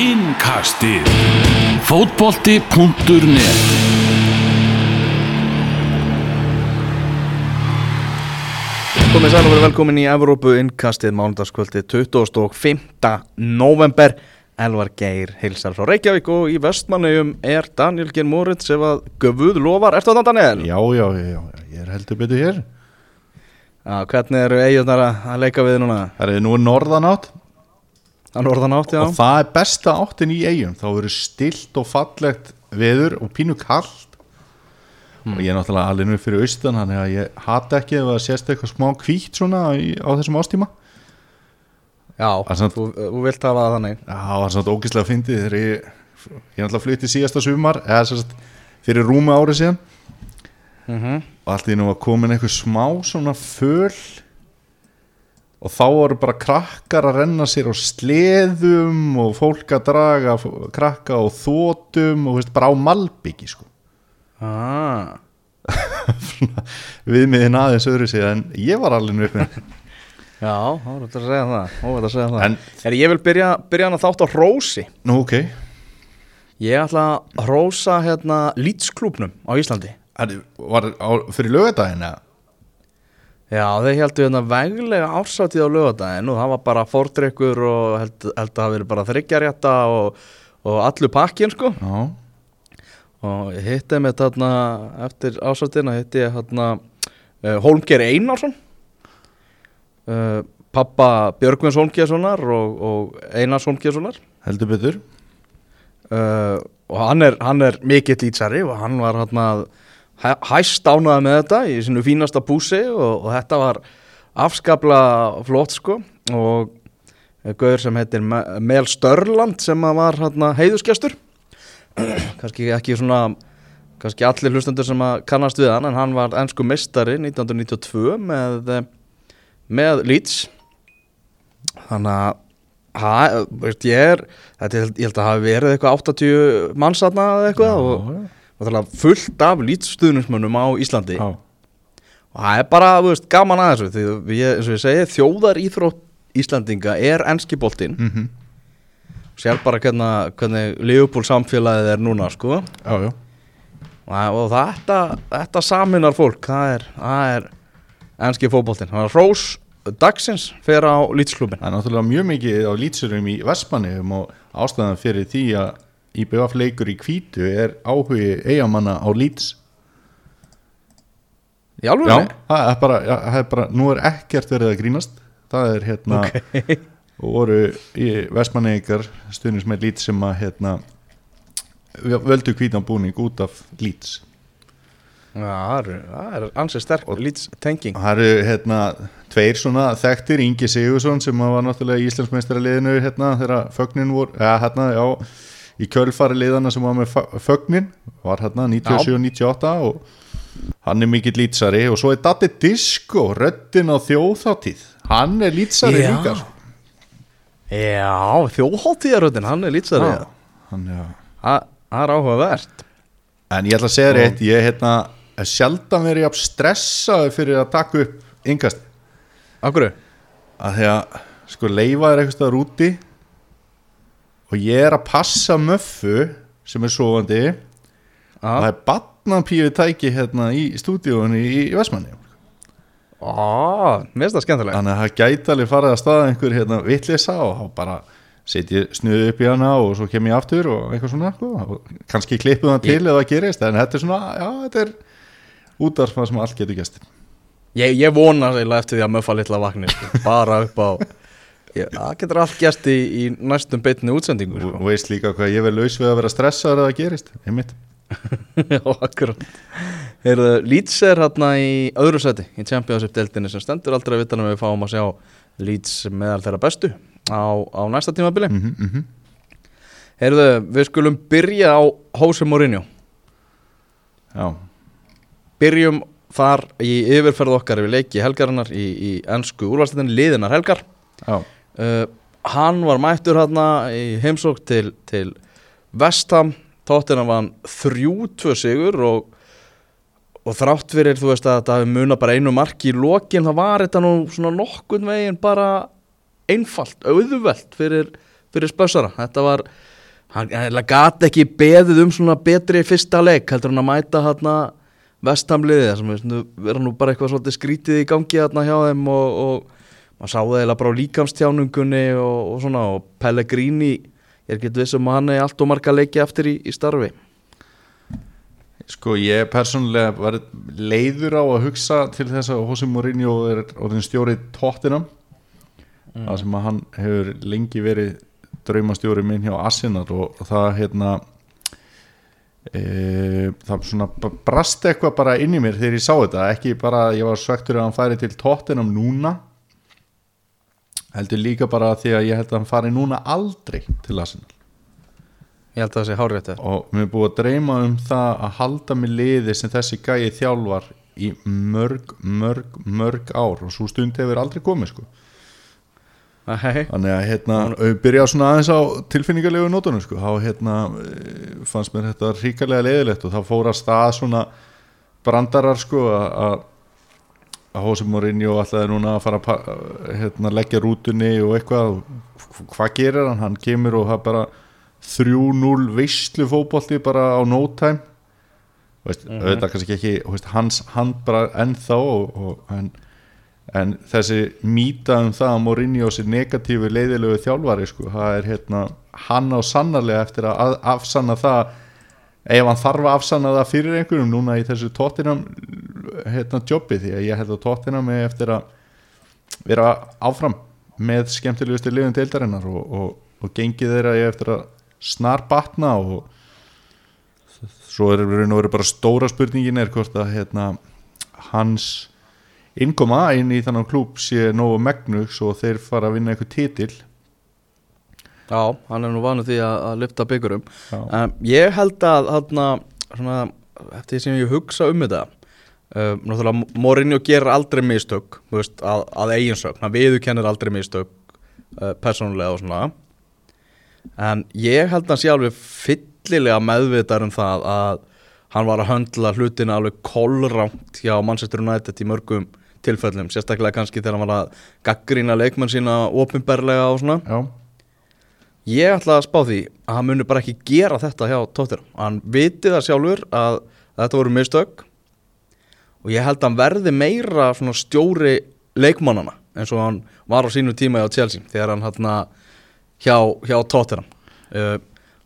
Innkastið Fótbolti.net Komið sæl og verið velkomin í Evrópu innkastið mánudagskvöldi 25. november Elvar Geir hilsar frá Reykjavík og í vestmannegjum er Daniel Gen Moritz ef að göfuð lofar, ertu þannig Daniel? Já, já, já, já, ég er heldur betur hér Já, hvernig eru eigurnar að leika við núna? Það er nú norðan átt Að og það er besta áttin í eigum þá verður stilt og fallegt veður og pínu kallt og ég er náttúrulega alveg nú fyrir austan þannig að ég hata ekki ef það sést eitthvað smá kvítt svona á þessum ástíma Já, samt- þú, þú vilt hafa það þannig. Já, það var svona ógislega fyndið þegar ég ég er náttúrulega flutti síðasta sumar eða sagt fyrir rúmi ári síðan. Mm og allt í nú var komin eitthvað smá svona föl og þá voru bara krakkar að renna sér á sleðum og fólk að draga krakka á þótum og veist, bara á malbyggi sko. ah. við miðin aðeins öðru sig en ég var alveg upp með Já, þá er þetta að segja það, að segja það. En- Er ég vil byrja, byrja að þátt á Rósi nú ok, Ég ætla að rósa hérna Lítsklúbnum á Íslandi Herri, var á, fyrir lögadaginn eða? Já, þeir heldur hérna veglega ársátið á lögadaginn og það var bara fordrykkur og held, held að það verið bara þryggjarétta og, og allur pakkin sko. Já, og ég hitti með þarna eftir ásáttina hitti ég hérna uh, Hólmgeir Einarsson. Uh, pappa Björgvins Hólmgeirssonar og, og Einars Hólmgeirssonar. Heldur betur. Uh, og hann er, hann er mikill lýtsari og hann var hérna hæ, hæst ánaði með þetta í sinu fínasta búsi og, og þetta var afskapla flott sko. Og gauður sem heitir Me- Mel Störland sem var hérna heiðusgestur kannski ekki svona kannski allir hlustendur sem að kannast við hann en hann var ennsku mistari 1992 með með Leeds. Þannig að ég er þetta, ég held að hafi verið eitthvað 80 mannsatna eða eitthvað og, og það fullt af lýtstuðnismönnum á Íslandi. Já, og það er bara veist, gaman að þessu því eins og ég segi, þjóðar íþrótt Íslandinga er enski boltinn. Mm sér bara hvernig, hvernig Leopold samfélagið er núna sko. Já, og, og þetta, þetta saminar fólk það er, það er enski fótboltinn. Þannig að Rós dagsins fer á lýtsklubin Það er náttúrulega mjög mikið á lýtsurum í Vestmannum og ástæðan fyrir því að IBF leikur í kvítu er áhugi eigamanna á lýts í Já, það er bara, já, það er bara nú er ekkert verið að grínast. Það er hérna og voru í Vestmanneikar stundins með lýts sem að hérna völdu hvítan búning út af lýts Já, það er, er ansið sterk lýtstenging það eru hérna tveir svona þekktir, Ingi Sigursson sem var náttúrulega í Íslandsmeistaraliðinu hérna þegar fögnin voru, eða hérna já í kjölfari liðana sem var með fögnin, var hérna 97 og 98 og hann er mikill lýtsari. Og svo er Datti Disco röddin á þjóðþáttíð hann er lýtsari líka sko. Já, þjóðháttíðaröðin, hann er lýtsari. Það er áhugavert. En ég ætla að segja rétt ég hérna, er sjaldan verið jafn stressaði fyrir að taka upp yngast Akkur? að því að sko leifa er eitthvað staðar úti og ég er að passa möffu sem er sofandi. Og það Já, er batnapíu tæki hérna í stúdíóinu í, í Vestmanni mér finnst það skemmtilega þannig að það gæti alveg farið að staða einhver hérna vitleysa og þá bara setja snuðu upp í hana og svo kem ég aftur og eitthvað svona sko, og kannski klippu það til ef það gerist en þetta er svona, já þetta er útarfað sem allt getur gæst Ég, ég vona eftir því að möffa litla vagnir sko, bara upp á ég, Það getur allt gæst í, í næstum beitni útsendingu og sko. veist líka hvað ég verð laus við að vera stressaður ef það gerist, einmitt. Já, Heyrðu, Leeds er hérna í öðru seti í Championship-deltinni sem stendur aldrei að vita um við fáum að sjá Leeds meðal þeirra bestu á, á næsta tímabili. Mm -hmm. Heyrðu, við skulum byrja á Jose Mourinho. Já, Byrjum þar í yfirferð okkar yfir leiki helgarinnar í, í ennsku úrvalstættin liðinar helgar. Já, uh, Hann var mættur hérna í heimsók til, til Vestham Tóttina var hann 3-2 sigur og, og þrátt fyrir þú veist að hafi muna bara einu marki í lokin það var þetta nú svona nokkun veginn bara einfalt, auðvelt fyrir, fyrir spössara þetta var hann, gati ekki beðið um svona betri fyrsta leik heldur hann að mæta hérna vestamliðið er svona- vera nú bara eitthvað svolítið skrítið í gangi hérna hjá þeim og, og maður sá það eiginlega bara á líkamstjáningunni og, og svona og Pellegrini ég er ekki vissum að hann er allt og marga leiki eftir í, í starfi. Sko ég persónulega var leiður á að hugsa til þess að Jose Mourinho er orðin stjórið tóttinam mm. það sem að hann hefur lengi verið draumastjóri minn hjá Arsenal og, og það hérna e, það svona brast eitthvað bara inn í mér þegar ég sá þetta. Ekki bara ég var svektur að hann færi til tóttinam núna heldur líka bara því að ég held að hann fari núna aldrei til Arsenal. Ég held að það sé hárétt og mér er búið að dreyma um það að halda mig liði sem þessi gæi þjálfar í mörg, mörg, mörg ár. Og svo stund hefur aldrei komið sko. Hei, þannig að hérna, byrja svona aðeins á tilfinningarlegu nótunum sko þá hérna eh, fannst mér þetta ríkarlega leiðilegt og þá fór að stað svona brandarar sko að- að að Jose Mourinho ætlaði núna að fara að hérna, leggja rútunni og eitthvað hvað gerir hann? Hann kemur og það bara 3-0 veistlu fótbolti bara á no time veist, mm -hmm. auðvitað kannski ekki veist, hans hand bara ennþá og, og, en, en þessi mýta um það að Mourinho sé negatífu leiðilegu þjálfari sko, það er hérna hann á sannarlega eftir að- afsanna það ef hann þarf að afsanna það fyrir einhverjum núna í þessu tóttinam hérna jobbi því að ég held að tóttinam er eftir að vera áfram með skemmtilegustu liðum deildarinnar og, og, og gengið þeirra er eftir að snar batna og svo er veru bara stóra spurningin er hvort að hérna, hans innkoma inn í þannig klúb sé nógu megnu svo þeir fara að vinna eitthvað titil Já, hann er nú vanu því að, að lyfta byggurum. Um, Ég held að þarna, svona, eftir sem ég hugsa um þetta um, Náttúrulega Mourinho gerir aldrei mistök veist, að, að eigin sögn, hann viðurkennir aldrei mistök uh, persónulega og svona. En ég held að hann sé alveg fyllilega meðvitar um það að hann var að höndla hlutina alveg kolrámt hjá Manchester United í mörgum tilfellum, sérstaklega kannski þegar hann var að gaggrína leikmenn sína opinberlega og svona. Já, Ég ætla að spá því að hann muni bara ekki gera þetta hjá Tottenham. Hann viti það sjálfur að, að þetta voru mistök og ég held að hann verði meira stjóri leikmannana eins og hann var á sínu tíma hjá Chelsea þegar hann hérna hjá, hjá Tottenham. Uh,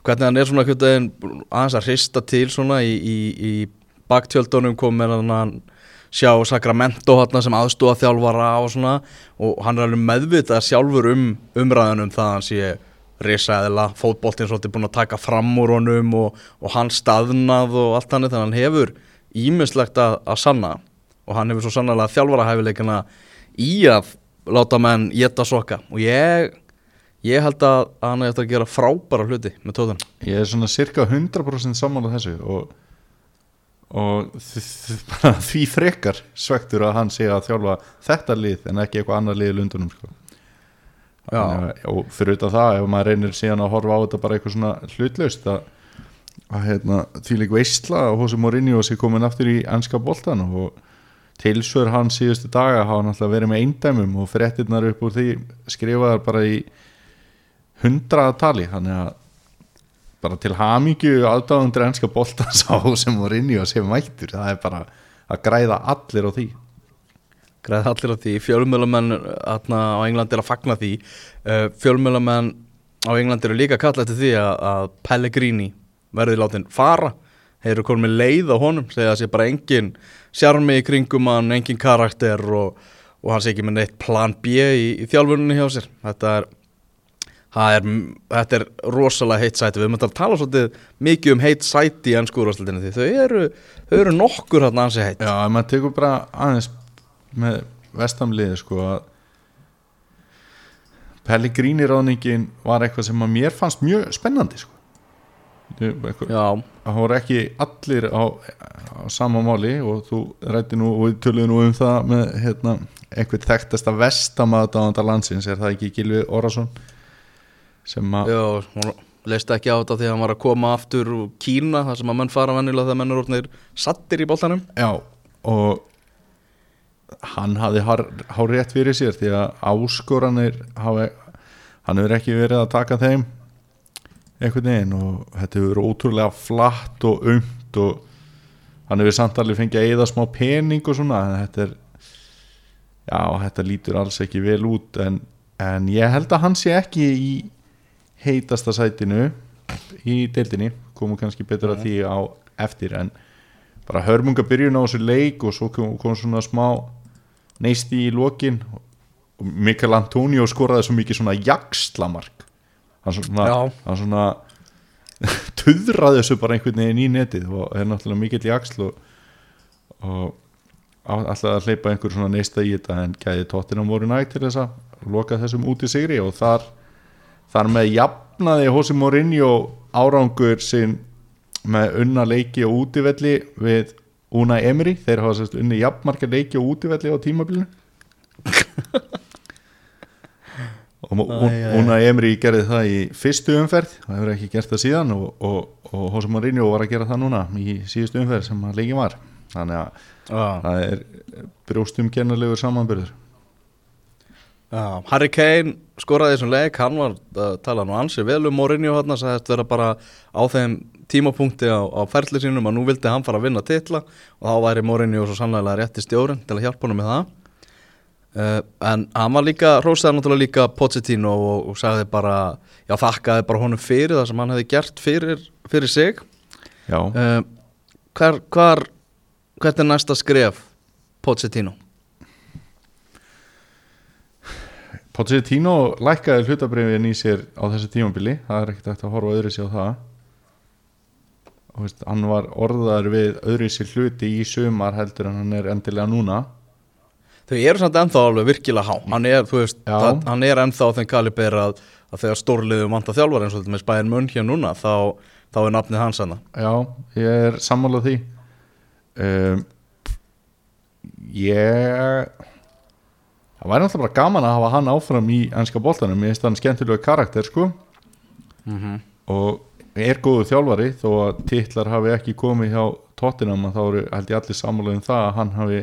hvernig hann er svona aðeins að hrista til svona í, í, í baktjöldunum komið með hann sjá Sacramento hérna sem aðstóða þjálfara og svona og hann er alveg meðvitað sjálfur um umræðunum það að hann sé risaðila, fótboltinn svolítið búin að taka fram úr honum og, og hann staðnað og allt hann þannig að hann hefur ímislegt að, að sanna. Og hann hefur svo sannlega þjálfara hæfileikana í að láta menn geta soka og ég ég held að hann hefur eftir að gera frábæra hluti með tóðan ég er svona cirka 100% sammála þessu og, og því frekar svektur að hann sé að þjálfa þetta lið en ekki eitthvað annað lið í lundunum sko. Og fyrir utan það ef maður reynir síðan að horfa á þetta bara eitthvað svona hlutlaust að, hérna, því lík veistla og Hosea Mourinho sé komin aftur í ennska boltan og tilsvör hann síðustu daga hafa náttúrulega verið með eindæmum og fréttirnar upp úr því skrifaðar bara í hundraða tali. Þannig að bara til hamingju aðdáðundur ennska boltan sá sem Mourinho sé mættur. Það er bara að græða allir á því græði allir á því, fjölmjölamenn á Englandi er að fagna því. Uh, fjölmjölamenn á Englandi eru líka að kalla eftir því að, að Pellegrini verði látin fara. Þeir eru komið leið á honum segja að sé bara engin sjarmi í kringum hann, engin karakter og, og hann sé ekki með neitt plan B í, í þjálfunni hjá sér. Þetta er, það er þetta er rosalega heitt sæti. Við möndum að tala svolítið mikið um heitt sæti í ennskúrastildinu því þau eru, þau eru nokkur hann ansi heitt. Já, maður tekur bara aðeins með vestamliði sko að Pellegrini ráðningin var eitthvað sem að mér fannst mjög spennandi sko. Eitthvað- Já, það voru ekki allir á, á sama máli og þú rætti nú og töluðum nú um það með hérna, einhvern þekktasta vestamæðdáðanda landsins er það ekki Gilvi Orrason? Sem að leist ekki á þetta því að hann var að koma aftur úr Kína þar sem að menn fara vennilega þegar menn eru orðnir sattir í boltanum. Já, og hann hafði hár, rétt fyrir sér því að áskoranir hafi, hann hefur ekki verið að taka þeim einhvern veginn og þetta hefur verið ótrúlega flatt og umt og hann hefur samt alveg fengið að eða smá pening og svona þetta er já, þetta lítur alls ekki vel út en, en ég held að hann sé ekki í heitasta sætinu í deildinni komum kannski betur að því á eftir en bara hörmunga byrjun á þessu leik og svo kom, kom svona smá neisti í lokin. Og Mikael Antonio skoraði svo mikið svona jakslamark hann svona, hann svona tuðraði þessu bara einhvern veginn í netið og er náttúrulega mikill jaksl og, og ætlaði að hleypa einhver svona neista í þetta en gæði tóttina voru nægt til þess að loka þessum út í sigri og þar, þar með jafnaði Hossi Mourinho árangur sinn með unna leiki og útivelli við Una Emery, þeir hafa sérst unni jafnmarka leiki og útivelli á tímabilinu og Æ. Una Emery gerði það í fyrstu umferð það hefur ekki gert það síðan og, og, og Hossi Mourinho var að gera það núna í síðustu umferð sem að leiki var þannig að Já. það er brjóstum genarlegur samanbyrður Já, Harry Kane skoraði þessum leik, hann var að tala nú ansi vel um Mourinho hann sagðist vera bara á þeim tímapunkti á, á ferli sínum að nú vildi hann fara að vinna titla og þá væri Mourinho svo sannlega rétti stjórn til að hjálpa honum með það. Uh, en hann var líka, rósaði náttúrulega líka Pochettino og, og sagði bara já þakkaði bara honum fyrir það sem hann hefði gert fyrir, fyrir sig. Já, uh, hvar, hvar hvert er næsta skref Pochettino? Pochettino lækkaði hlutabrifin í sér á þessu tímabili það er ekkert eftir að horfa öðru sér á það. og veist, hann var orðaður við öðru sér hluti í sumar heldur en hann er endilega núna. Þau eru samt ennþá alveg virkilega há. Hann er, þú veist, það, hann er ennþá þeim kaliber að, að þegar stórliðum vanta þjálfar eins og þetta með spæðin munn hér núna þá, þá er nafnið hans hana já, ég er sammálað því. Um, ég það væri náttúrulega bara gaman að hafa hann áfram í ennska boltanum, ég finnst hann skemmtilega karakter sko. Mm -hmm. og er góðu þjálfari þó að titlar hafi ekki komið hjá Tottenham að þá eru held ég allir sammála um það að hann hafi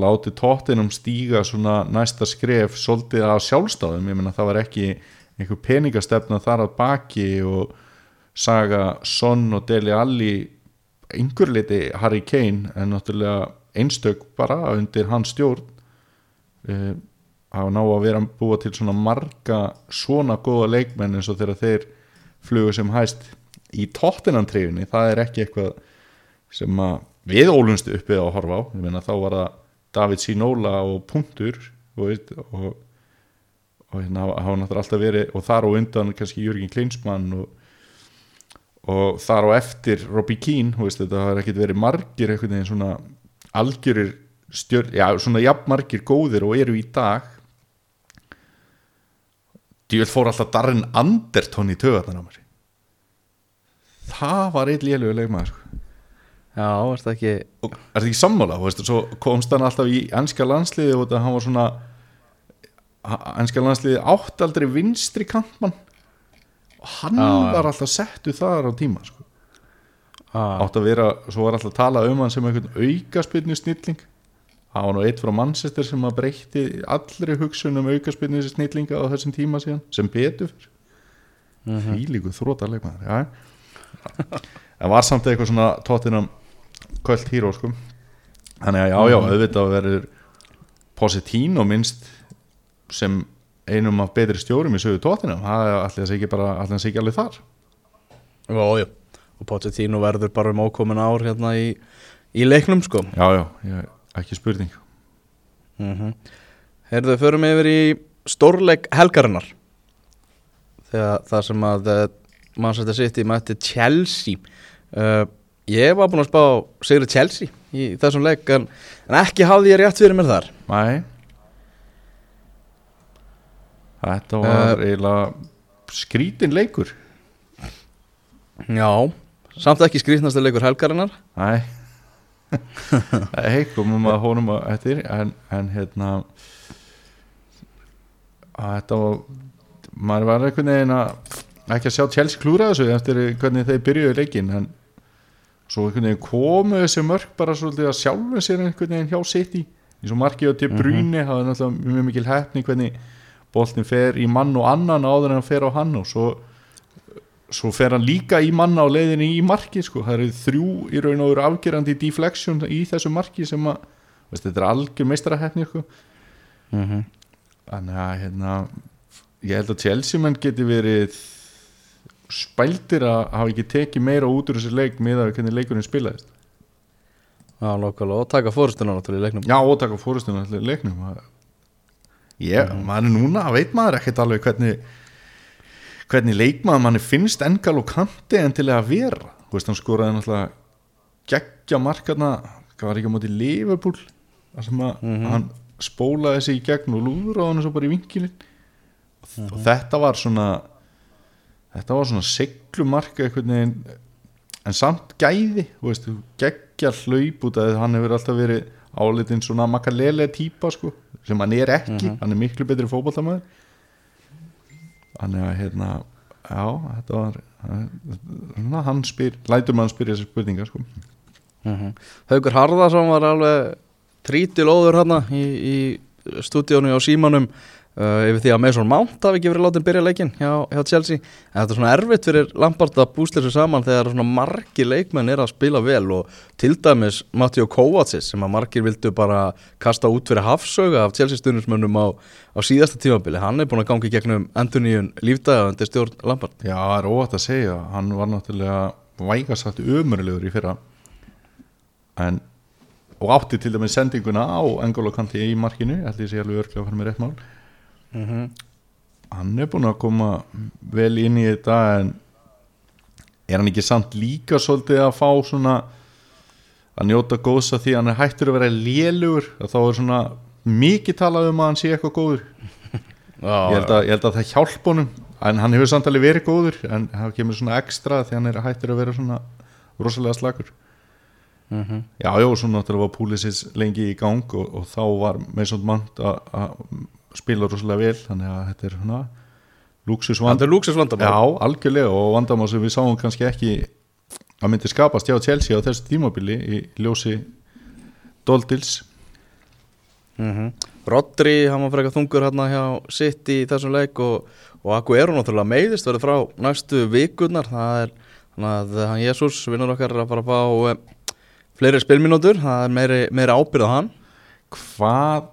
látið Tottenham stíga svona næsta skref svolítið á sjálfstáðum ég meina það var ekki einhver peningastefna þar að baki og saga Son og Deli Alli einhver liti Harry Kane en náttúrulega einstök bara undir hans stjórn. Uh, hafa ná að vera búa til svona marga svona góða leikmenn eins og þegar þeir flugu sem hæst í tóttinantriðunni, það er ekki eitthvað sem að við ólumstu uppið á að horfa á, ég meina þá var það David Sinola og Puntur og, og, og hérna hafa hafa náttúrulega alltaf verið og þar á undan kannski Jörgin Klinsmann og, og þar á eftir Robbie Keane, veist, þetta har ekkit verið margir veginn svona algjörir stjörn, já, svona jafnmargir góðir og eru í dag Djúvel fór alltaf Darren Anderton í tögarnar á mér. Það var eitt lélögu leikmaður sko. Já, er þetta ekki og er þetta ekki sammála, þú veist, svo komst hann alltaf í ennska landsliði og hann var svona ennska landsliði átt aldrei vinstri kantmann. Og hann Já, var alltaf settu þar á tíma sko. átt að vera, svo var alltaf að tala um hann sem einhvern aukaspyrnu snilling það var nú eitt frá Manchester sem að breytti allri hugsun um aukaspyrnu snillinga á þessum tíma síðan, sem betur mm því líku þrótarleikmaður já. en var samt eitthvað svona tóttinam kvöld híró sko. þannig að já, já, auðvitað verður Positino minnst sem einum af betri stjórum í sögu tóttinam það er að segja bara að segja alveg þar. Já, já. Og Pochettino verður bara um ókomin ár hérna í, í leiknum sko. Já, já, ég, ekki spurning. Mm -hmm. Heyrðu, förum yfir í stórleik helgarinnar. Þegar það sem að uh, Manchester City mætti Chelsea. Uh, Ég var búinn að spá Sigri Chelsea í þessum leik en, en ekki hafði ég rétt fyrir mér þar. Nei. Þetta var eiginlega skrítin leikur. Já, samt ekki skrýtnasta leikur helgarinnar. Nei Nei, komum að honum að eftir en, en hérna að þetta var maður var einhvern veginn að ekki að sjá Chelsea klúra þessu eftir hvernig þeir byrjuðu leikin en svo einhvern veginn komu þessi mörg bara svolítið að sjálfu sér einhvern veginn hjá City. Eins og markið á til brúni það er náttúrulega mjög mikil hefni hvernig boltin fer í mann og annan áður en hann fer á hann og svo svo fer hann líka í manna á leiðinni í marki sko. það eru þrjú í raun og veru afgerandi deflection í þessu marki sem að veist, þetta er algjör meistarahefni sko. mm -hmm. þannig að hérna, ég held að Chelsea menn geti verið spældir að hafa ekki tekið meira út úr þessu leik með að hvernig leikurinn spilaðist Já, lokala og taka fórstuna náttúrulega í leiknum Já, og taka fórustunum allir leiknum ég, maður er núna veit maður ekkert alveg hvernig hvernig leikmaður manni finnst engal og kanti en til að vera? Þú veist, hann skoraði náttúrulega geggja markarna, það var ekki á móti Liverpool, sem að hann spólaði sig í gegn og lúður á hann svo bara í vinkilin og þetta var svona þetta var svona seglumarka veginn. En samt gæði, veist, geggja hlaup út að hann hefur alltaf verið álitinn svona makalele típa sko, sem hann er ekki, hann er miklu betri fótballtamaður þannig að hérna já, þetta var svona, hann spyr, lætur maður spyrja þessi spurningar sko. mm Haugur Harðarsson var alveg trítil óður hérna í, í stúdíónu á Símanum uh, yfir því að Mason Mount hafi ekki verið látið byrja leikin hjá, hjá Chelsea. En þetta er svona erfitt fyrir Lampard að búsla þessu saman þegar svona margi leikmenn er að spila vel og til dæmis Matteo Kovacic sem að margir vildu bara kasta út fyrir hafsöga af Chelsea stundismönnum á, á síðasta tímabili. Hann er búin að gangi gegnum enduníun lífdæða undir stjórn Lampard. Já, það er óvægt að segja. Hann var náttúrulega vægasagt umurlegur í fyrra. En og átti til dæmis sendinguna á Engolo Kanti í markinu, held ég sé alveg örglega að fara með rétt mál mm -hmm. hann er búin að koma vel inn í þetta en er hann ekki samt líka svolítið að fá svona að njóta góðs að því hann er hættur að vera lélugur að þá er svona mikið talað um að hann sé eitthvað góður ég held að, ég held að það hjálp honum en hann hefur samt alveg verið góður en það kemur svona ekstra því hann er hættur að vera svona rosalega slagur Mm -hmm. já, já, svo náttúrulega var Púlisins lengi í gang og, og þá var Mason Mount að spila rosalega vel þannig að þetta er svona luxusvand Þetta er lúksusvandamál Já, algjörlega og vandamál sem við sáum kannski ekki að myndi skapast hjá Chelsea á þessu tímabili í ljósi Doldils. Mm -hmm. Rodri, hann var frekar þungur hérna hjá sitt í þessum leik og, og Aguero náttúrulega meiðist verið frá næstu vikurnar. Það er þannig að hann Jésús vinnur okkar að fara að fá um, fleiri spilminútur, það er meiri, meiri ábyrð á hann. Hvað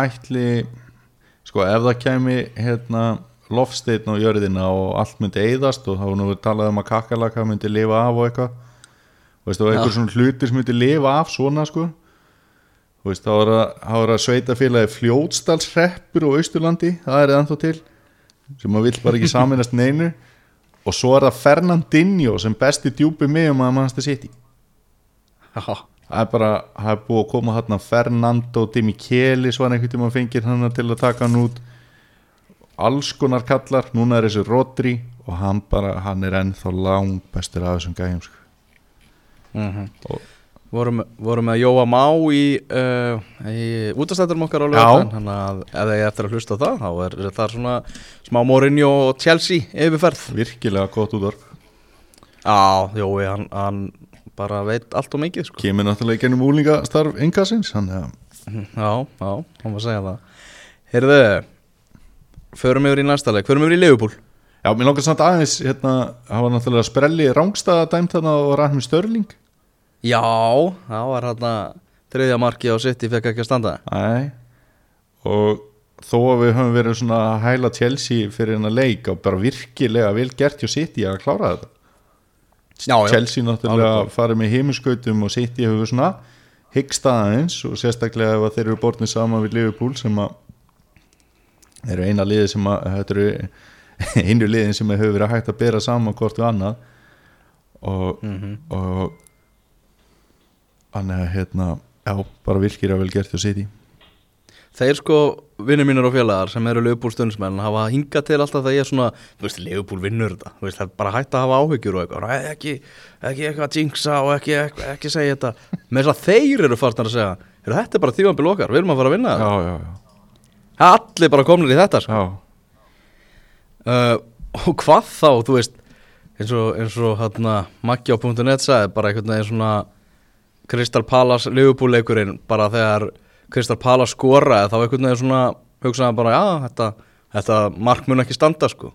ætli sko ef það kemi hérna lofsteinn á jörðina og allt myndi eyðast og þá nú við talað um að kakalaka myndi lifa af og eitthvað og einhver Já. svona hlutir sem myndi lifa af svona sko. Veist, þá er að, þá er að sveita félagi fljótsdalsreppur og austurlandi það er ennþá til sem maður vill bara ekki saminast neinu. Og svo er það Fernandinho sem besti djúpi miðum að mannstu sitt í Já, það er bara, það er búið að koma hérna Fernando Di Michelis var einhvern tíma fengir hann til að taka hann út. Alls konar kallar núna er þessi Rodri og hann bara, hann er ennþá lang bestur af þessum gæjum sko. mm Og- vorum, vorum með Jóa Má í, uh, í útastætturum okkar á lögðan þannig að ef þið eftir að hlusta það þá er það svona smá Mourinho og Chelsea yfirferð. Virkilega gott útvarp. Já, Jói, hann, hann bara veit allt og mikið sko. kemur náttúrulega í gennum úlingastarf yngasins hann er Já, já, hann var að segja það. Heyrðu, förum yfir í næsta leik Förum yfir í Leifupúl Já, mér langar samt aðeins, hérna, það var náttúrulega sprelli rángstæða dæmt þarna og Rahmi Störling Já, það var hann þriðja marki á sitt, ég fekk ekki að standa. Æ, og þó að við höfum verið svona að hæla Chelsea fyrir hennar leik og bara virkilega vel gert hjá City að klára þetta Já, já, Chelsea náttúrulega farið með heimuskautum og City hefur svona hyggst aðeins og sérstaklega ef að þeir eru bortnið saman við Liverpool sem að eru eina liði sem að þetta eru einu liðin sem hefur verið hægt að bera saman hvort við annað. Og, Mhm. og þannig að hérna já, bara virkilega vel gert hjá City. Þeir sko, vinnir mínir og félagar sem eru Leifupúl stundsmenn hafa hingað til alltaf það ég er svona, þú veist, Leifupúl vinnur þetta. Þú veist, það er bara hægt að hafa áhyggjur og eitthvað. Ekki, ekki eitthvað að jinxa og ekki, ekki, ekki segja þetta. Með þess að þeir eru farnar að segja "Heyrðu, þetta er bara tífambil okkar, við erum að fara að vinna já, já, já, Allir bara komnir í þetta sko. uh, og hvað þá, þú veist eins og, eins og hérna Maggi á .net sagði, bara einhvern veginn svona Crystal Palace Liverpool leikurinn, bara þegar Crystal Palace skoraði, þá einhvern veginn svona hugsaði bara, já, þetta, þetta mark mun ekki standa sko.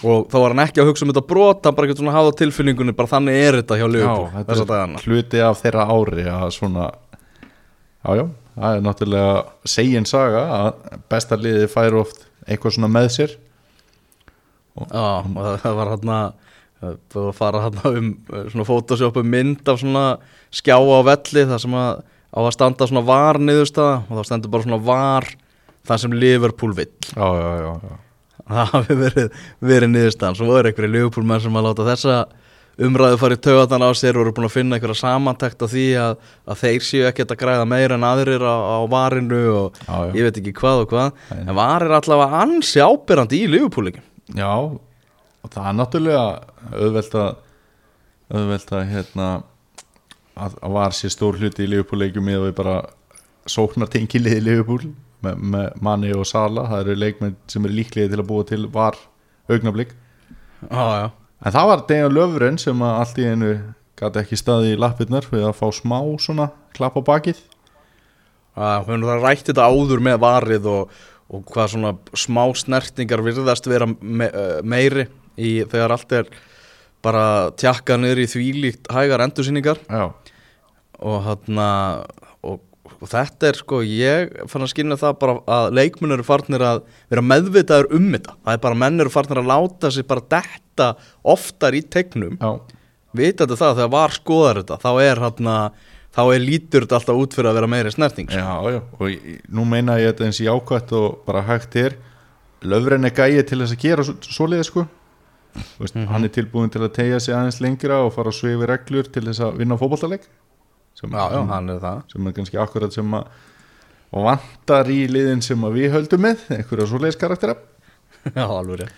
Og þá var hann ekki að hugsa um þetta brot hann bara ekki svona hafa tilfinningunni bara þannig er þetta hjá Já, Liverpool þessa er dagana. hluti af þeirra ári að svona já, já, það er náttúrulega segin saga að besta liði fær oft eitthvað svona með sér. Já, og það, það var hann að fara hann um uh, svona photoshopu mynd af svona skjá á velli þar sem að á að standa svona var niðurstaða og þá stendur bara svona var það sem Liverpool vill. Já, já, já, það hafi verið, verið niðurstaðan. Svo voru einhverju Liverpool menn sem að láta þessa umræðu farið töðan á sér og eru búin að finna einhverja samantækt á því að, að þeir séu ekkert að græða meira en aðrir á, á varinu og ég veit ekki hvað og hvað. Nei. en var er allavega ansi ábyrrandi í Liverpool-leikin Já, og það er náttúrulega auðvelt að auðvelt að hérna að, að var sér stór hluti í Liverpool-leikjum eða við bara sóknar tengilið í Liverpool með, með Manni og Sala, það eru leikmenn sem eru líklegið til að búa til var augnablík já en það var Dejan Löfren sem að allt í einu gæti ekki staði í lappirnar við að fá smá svona klapp á bakið. Að hún það rætti þetta áður með varið og, og hvað svona smá snertingar virðast vera me, uh, meiri í þegar allt er bara tjakkað niður í þvílíkt hægar endursýningar. Og hann og, og þetta er sko ég fann að skynna það bara að leikmenn eru farnir að vera meðvitaður um þetta. Það er bara menn eru farnir að láta sig bara detta oftar í tegnum. Já, vitandi það þegar var skoðar þetta þá er hann þá er lítur þetta alltaf út fyrir að vera meiri snerting. Sko. Já, já, og ég- nú meina ég þetta eins jákvætt og bara hægt er. Löfren er gæið til þess að gera svo, svoleiði sko Veist, hann er tilbúin til að tegja sig aðeins lengra og fara að svifi reglur til þess að vinna fótballtaleik sem, sem er kannski akkurat sem að og vantar í liðin sem við höldum með einhverja svoleiðis karaktera. Já, alveg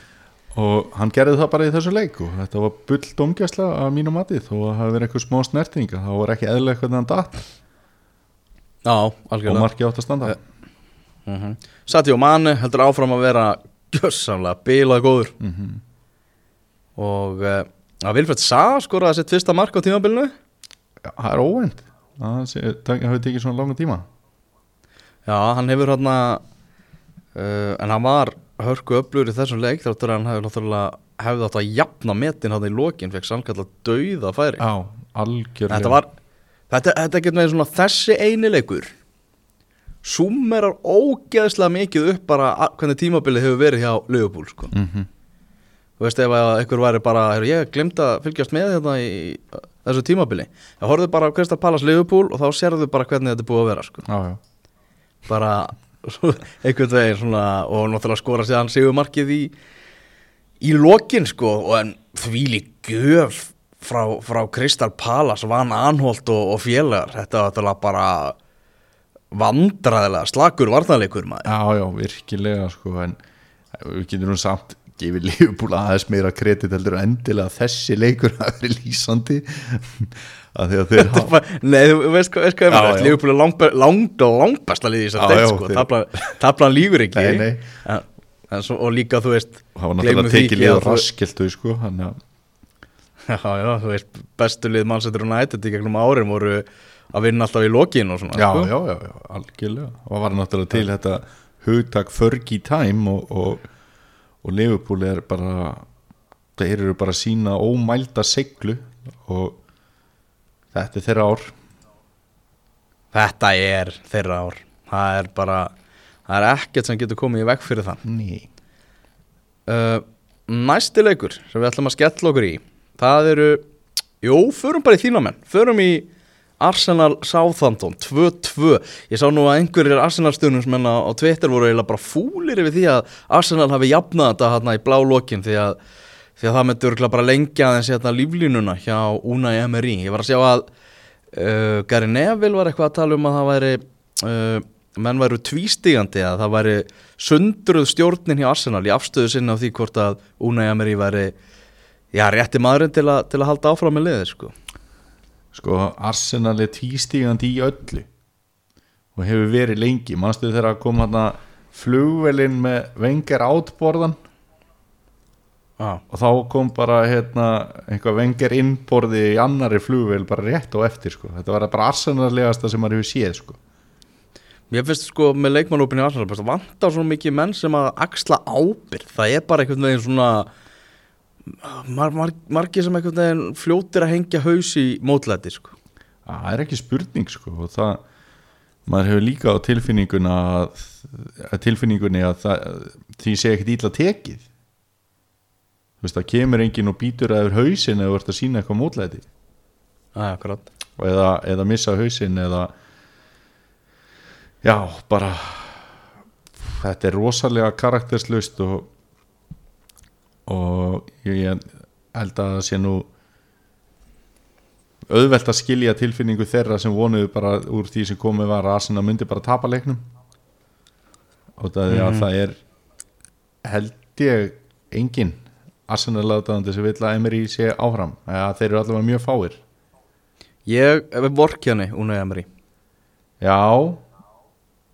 og hann gerði það bara í þessu leik og þetta var bull domgjæsla að mínu mati þó að það hafi verið eitthvað smá snertinga það var ekki eðlega hvernig hann datt. Já, og algjörlega. markið átt að standa. Mm -hmm. Sati og Mane heldur áfram að vera gjössamlega bilað góður. Mm og að Vilfred Sá skoraði sitt fyrsta mark á tímabilinu. Já, það er óvænt. Það hafi tekið svona langan tíma. Já, hann hefur hann uh, en hann var hörku öflugur í þessum leik þáttur að hann hefði hefði átt að jafna metin hann í lokin fekk sannkalla dauða færi. Já, algjörlega. Þetta var þetta, þetta getur með svona þessi eini leikur. Súmerar ógeðslega mikið upp bara hvernig tímabilið hefur verið hjá Liverpool sko. mm þú veist ef að einhver væri bara heyrðu, ég glemt að fylgjast með þetta í þessu tímabili. Þá horfðu bara á Crystal Palace Liverpool og þá sérðu bara hvernig þetta er búið að vera sko. Já, já, bara einhvern veginn svona og náttúrulega skora sér hann sigumarkið í í lokin sko og en þvíli gjöf frá, frá Crystal Palace Van Anholt og, og félagar. Þetta var náttúrulega bara vandræðilega slakur varnarleikur maður. Já, já, virkilega sko, en við getum nú samt gefið lífbúla aðeins meira kredit heldur en endilega þessi leikur hafi verið lýsandi að því að þeir hafa Nei, þú veist hvað, hvað Já, já. Liverpool er lang, lang, langbæsta liði í Já, þessar deild já, sko, Tablan- lígur ekki Nei, nei. En, en svo, og líka þú veist það var náttúrulega tekið að og þú- raskiltu sko, hann að Já, já, þú veist, bestu lið Manchester United í gegnum árin voru að vinna alltaf í lokin og svona já, sko. já, já, já, algjörlega og var náttúrulega til þetta hugtak Fergie time og, og, og Liverpool er bara þeir eru bara sína ómælda seglu og þetta er þeirra ár. Þetta er þeirra ár. Það er bara, það er ekkert sem getur komið í veg fyrir það. Uh, Næsti leikur sem við ætlum að skella okkur í Það eru, jú, förum bara í þína menn Förum í Arsenal Southampton 2-2 Ég sá nú að einhverjir Arsenal stjórnusmenn á, á Twitter voru eiginlega bara fúlir yfir því að Arsenal hafi jafnað þetta hérna í blá lokin því að, því að það myndi örgulega bara lengja aðeins hérna líflínuna hjá Unai Emery Ég var að sjá að uh, Gary Neville var eitthvað að tala um að það væri uh, menn væru tvístigandi að það væri sundruð stjórnin hjá Arsenal í afstöðu sinna á því hvort að Unai Emery væri já, rétti maðurinn til, að- til að halda áfram með liðið sko. Sko Arsenal er tvístígandi í öllu. Og hefur verið lengi. Mannstu þegar að kom hann flugvelin með vengar átborðan Já, og þá kom bara hérna, einhver vengar innborði í annari flugvel bara rétt og eftir sko. þetta var bara arsenarlegasta sem maður hefur séð sko. Mér finnst sko með leikmannópin í Arsenal bara vantar svo mikið menn sem að axla ábyrð það er bara einhvern veginn svona mar, mar, margir sem einhvern veginn fljótir að hengja haus í mótlæti sko. það er ekki spurning sko það maður hefur líka á tilfinninguna að, að tilfinningunni að það, því sé ekkert ítla tekið. Veist það kemur enginn og býtur aður hausin eða ert að sína eitthvað mótlæti. Og eða, eða missa hausin eða já, bara þetta er rosalega karakterslust og og ég, held að það sé nú auðvelt að skilja tilfinningu þeirra sem vonuðu bara úr því sem komið var að Arsenal myndi bara tapa leiknum. Og það að það er held ég engin Arsenal aðdáðandi sem vill að Emery sé áfram. Eða þeir eru allavega mjög fáir. Ég er vorkjani Unai Emery. Já,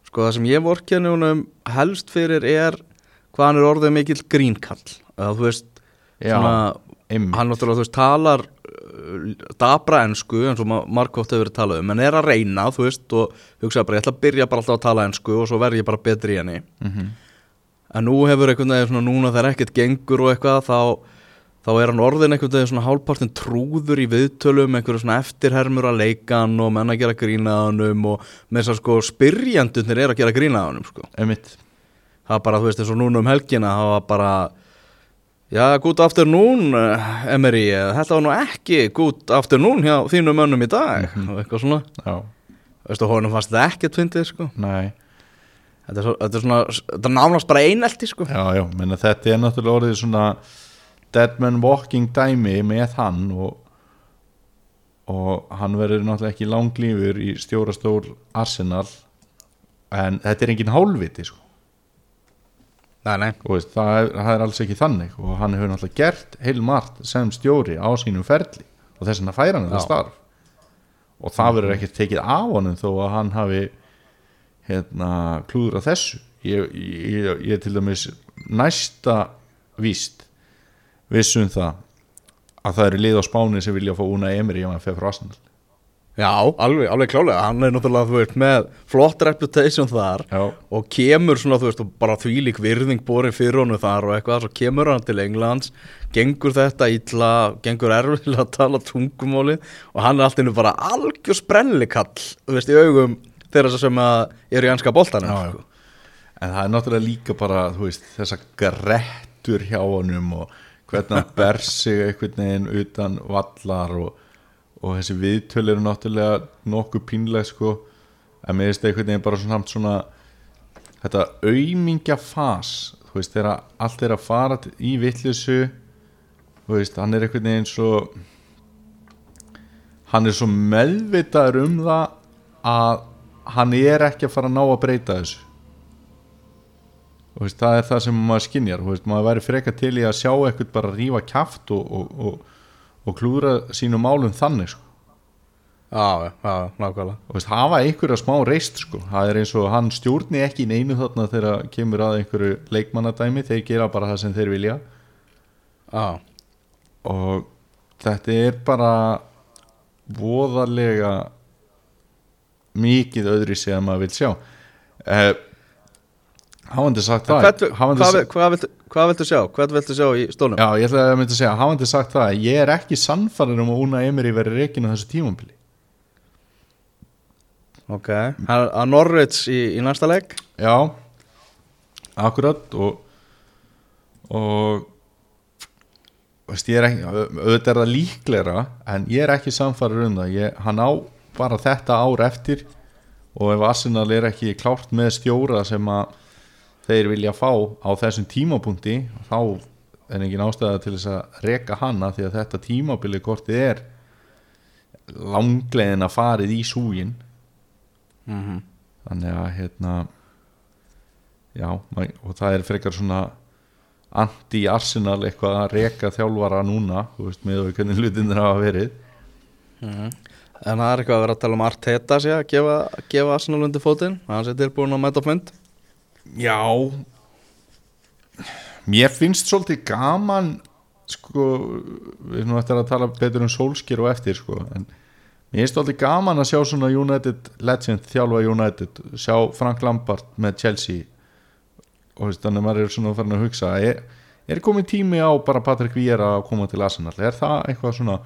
Sko það sem ég vorkjani unum helst fyrir er hvað hann er orðið mikill grínkall eða þú veist já svona, hann náttúrulega þú veist talar uh, dabra ensku eins og margótt hefur verið talað um en er að reyna þú veist og hugsaði bara ég ætla að byrja bara alltaf að tala ensku og svo verð ég bara betri í henni. Mhm. en nú hefur einhvern veginn svona núna þegar ekkert gengur og eitthvað þá, þá er hann orðin einhvern veginn svona hálfpartin trúður í viðtölum einhverju svona eftirhermur að leika hann og menn að gera grína að hannum og með þess að sko spyrjandunir er að gera grína að hannum sko. Það var bara, þú veist, eins og núna um helgina það var bara já, gút afternoon, eh, Emery. Þetta var nú ekki gút afternoon hjá þínum mönnum í dag og eitthvað svona, já, þú veist, og honum fannst þetta ekkert fyndið, sko. Nei. Þetta er, svo, þetta er svona, þetta er nánast bara einelti, sko. Já, já, menna þetta er náttúrulega orðið svona dead man walking dæmi með hann og, og hann verður náttúrulega ekki langlífur í stjórastól Arsenal en þetta er engin hálfviti sko. Nei, nei, og veist, það, er, það er alls ekki þannig og hann hefur náttúrulega gert heilmart sem stjóri á sínum ferli og þess vegna færa hann þetta starf. Og það verður ekkert tekið af honum þó að hann hafi hérna, klúður á þessu. Ég, ég, ég er til dæmis næsta víst vissum það að það eru lið á spáni sem vilja fá Una Emery ef hann fer frá Arsenal já, alveg, alveg klálega hann er náttúrulega, þú veist, með flott reputation þar Já, og kemur svona, þú veist, og bara þvílík virðing borin fyrir honum þar og eitthvað, svo kemur hann til Englands, gengur þetta illa, gengur erfiðlega að tala tungumáli og hann er alltaf innu bara algjör sprellikall, þú veist, í augum þeirra sem eru í anska já. sko. en það er náttúrulega líka bara þú veist, þessa grettur hjá honum og hvernig hann ber sig einhvern veginn utan vallar og, og þessi viðtöl eru náttúrulega nokkuð pínlega sko. En mér finnst einhvern veginn bara svona, svona þetta aumingja fas þú veist, þegar allt er að fara í vittlisu þú veist, hann er einhvern veginn svo hann er svo meðvitaður um það að hann er ekki að fara að ná að breyta þessu. Og það er það sem maður skinjar maður væri freka til í að sjá eitthvað bara rífa kjaft og, og, og, og klúra sínum málum þannig sko. Já, já, nákvæmlega. og veist, hafa einhverja smá reist sko. það er eins og hann stjórni ekki í neinu þarna þegar kemur að einhverju leikmannadæmi þeir gera bara það sem þeir vilja Já, og þetta er bara voðalega mikið öðri sem maður vil sjá eh, hafandi sagt það hvað, hvað, hvað, hvað viltu sjá? Hvað viltu sjá í stólnum? Já, ég ætla að mynda að segja, hafandi sagt það ég er ekki sannfæður um að Una Emery veri reikin á þessu tímambili Ok, að Norwich í, í næsta leik Já, akkurat og og veist, ég er ekki auðvitað er það líklegra en ég er ekki samfæður um það ég, hann á bara þetta ár eftir og ef Arsenal er ekki klárt með stjóra sem að þeir vilja fá á þessum tímapunkti þá er engin ástæða til þess að reka hana því að þetta tímabili kortið er langlegin að farið í súgin mm -hmm. þannig að hérna já, og það er frekar svona anti-Arsenal eitthvað að reka þjálfara núna þú veist, með hvernig hlutinir hafa verið. En það er eitthvað að vera að tala um Arteta sé að gefa, gefa Arsenal undir fótinn hann sé tilbúin að mæta fund já. Mér finnst svolítið gaman sko, við erum eftir að tala betur um sólskir og eftir sko, en mér finnst svolítið gaman að sjá svona United legend þjálfa United sjá Frank Lampard með Chelsea. Og þannig að maður er svona farin að hugsa er, er komin tími á bara Patrik Víera að koma til Arsenal? Er það eitthvað svona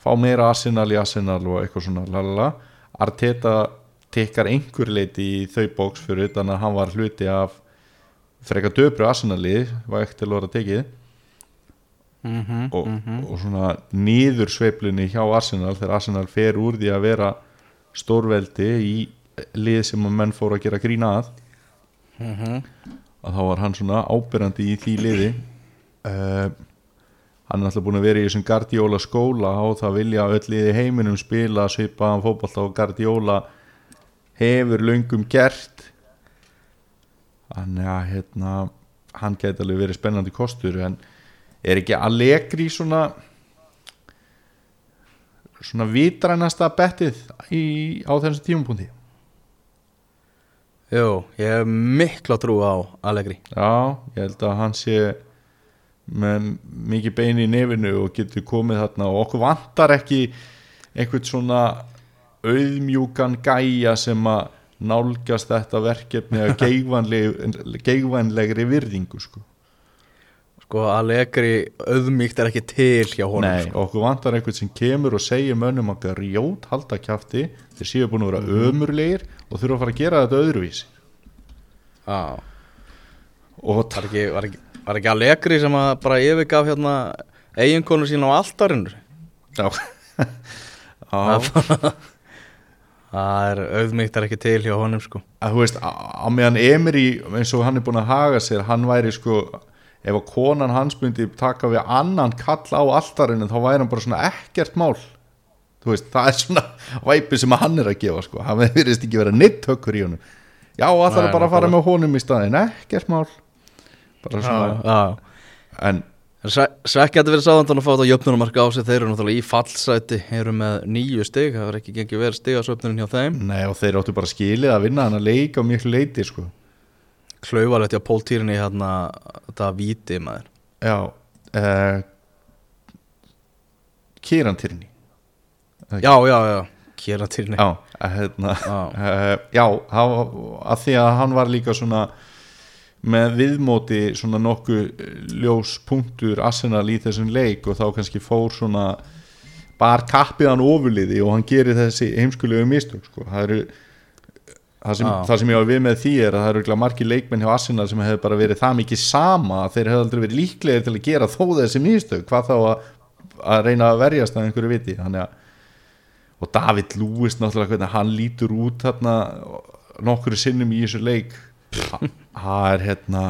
fá meira Arsenal í Arsenal og eitthvað svona lalala. Arteta tekkar einhver leiti í þau bóks fyrir utan að hann var hluti af frekar döbru Arsenali var ekkert til að vera tekið. Mm -hmm, og, og svona nýður sveiflunni hjá Arsenal þegar Arsenal fer úr því að vera stórveldi í lið sem að menn fóru að gera grína að Mhm. að þá var hann svona ábyrrandi í því liði. Uh, hann er alltaf búin að vera í þessum Guardiola skóla og það vilja öll liði heiminum spila svipaðan fótbolta og Guardiola hefur löngum gert. Þannig að hérna, hann geti alveg verið spennandi kostur en er ekki Allegri svona svona vitrænasta bettið í, á þessum tímapunkti? Jú, ég hef mikla trú á Allegri. Já, ég held að hann sé með mikið bein í nefinu og getur komið þarna og okkur vantar ekki einhvern svona auðmjúkan gæja sem að nálgast þetta verkefni að geigvænleg, geigvænlegri virðingu sko. Sko Allegri auðmíkt er ekki til hjá honum Nei, sko. okkur vantar einhvern sem kemur og segir mönnum að grjót halda kjafti þeir séu búin að vera ömurlegir og þurfa að fara að gera þetta öðruvísi Já, og var ekki, var, ekki, var ekki Allegri sem að bara yfirgaf hérna eiginkonu sín á altarinu Já, Já. Það er auðmíkt er ekki til hjá honum sko. Að þú veist, á, á meðan Emery eins og hann er búin að haga sér hann væri sko, ef að konan hans myndi taka við annan kall á altarinu þá væri hann bara svona ekkert mál. Þú veist, það er svona væpi sem hann er að gefa sko, hann verðist ekki vera neitt höggur í honum. Já, er bara að fara með honum í staðin ekkert mál. Bara svona, Já, en Svekki að þetta verið sáðan að fá þetta jöfnunumarka á sig? Þeir eru náttúrulega í fallsæti eru með nýju stig, það var ekki gengið verið stig á söfnunin hjá þeim. Nei, og þeir áttu bara skilið að vinna hann að leika á miklu leiti sko. Klauvalegt hjá Pól Týrni hérna þetta víti maður. Já uh, Kýrantyrni Já, já, já, Kjera Týrni já, að hérna Já. Já, hann, að því að hann var líka svona með viðmóti svona nokkuð ljós punktur Arsenal í þessum leik og þá kannski fór svona bar kappið hann ofurliði og hann gerir þessi heimskulegu mistök sko. það eru það sem, Já. það sem ég var við með því er að það eru margir leikmenn hjá Arsenal sem hefur bara verið það mikið sama að þeir hefur aldrei verið líklegir til að gera þó þessi mistök hvað þá að, að reyna að verjast að einhverju viti að og David Lewis náttúrulega hann lítur út nokkru sinnum í þessu leik það er hérna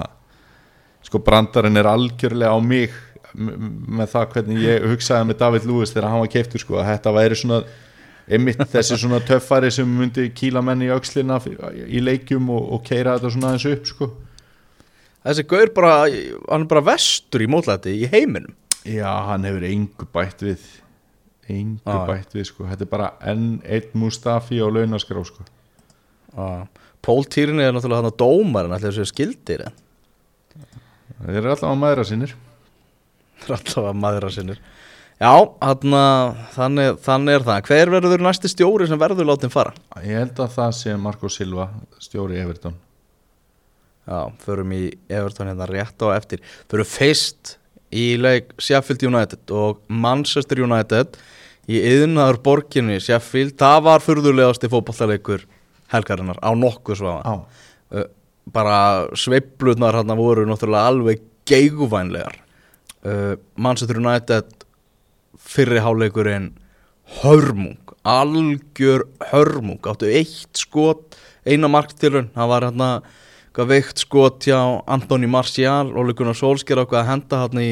sko brandarinn er algjörlega á mig með það hvernig ég hugsaði með David Lewis þegar hann var keiftur sko að þetta væri svona einmitt þessi svona töffari sem myndi kýla menn í öxlina í leikjum og, og keira þetta svona aðeins upp sko Þessi gaur bara, hann er bara vestur í mótlæti í heiminum já hann hefur engu bætt við engu Já. bætt við sko þetta er bara enn einn Mustafi á launaskrá sko Já. Pól Týrni er náttúrulega hann á dómarinn allir þessu skildir en? Þeir eru alltaf að maðra sinir það er alltaf að maðura sinnir Já, hann, þannig, þannig er það. Hver verður næsti stjóri sem verður látin fara? ég held að það sé Marco Silva stjóri Everton. Já, förum í Everton hérna rétt á eftir. Förum fyrst í leik Sheffield United og Manchester United í yðnaður borginni Sheffield, það var furðulegasti fótballleikur helgarinnar á nokkuð svafa uh, bara sveiflutnar hann voru náttúrulega alveg geiguvænlegar uh, Manchester United fyrri háleikurinn hörmung, algjör hörmung, áttu eitt skot eina marktilun, það var hérna eitthvað veikt skot hjá Antoni Martial og Lugunar Solskjær ákvað að henda hann í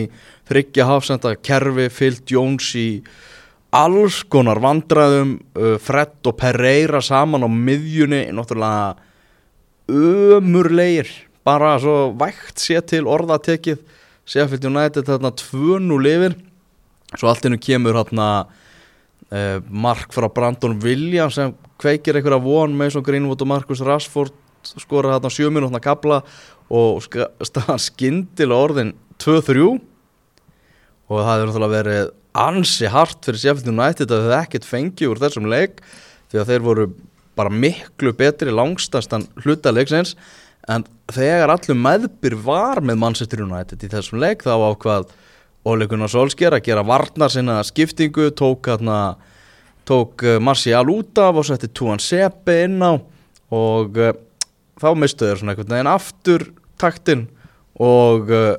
þryggja hafsenda kerfi, Phil Jones í alls konar vandræðum uh, Fred og Pereira saman á miðjunni, náttúrulega ömurlegir. Bara svo vægt sé til orða tekið Sheffield United þarna 2-0 lifir svo allt innu kemur hérna uh, mark frá Brandon Williams sem kveikir einhverja von. Með svo Greenwood og Marcus Rashford skora þarna 7 minútna kabla og staðan skyndilega orðin 2-3 og það hefur náttúrulega verið ansi hart fyrir Sheffield United að þau ekkert fengi úr þessum leik því að þeir voru bara miklu betri langstærstan hluta leiksins. En þegar allur meðbyr var með Manchester United í þessum leik þá ákvað Ole Gunnar Solskjær að gera varnar sinna skiptingu tók, hana, tók uh, Marcial út af og setti Tuan Sepe inn á og uh, þá mistu þeir svona einhvern veginn aftur taktinn og uh,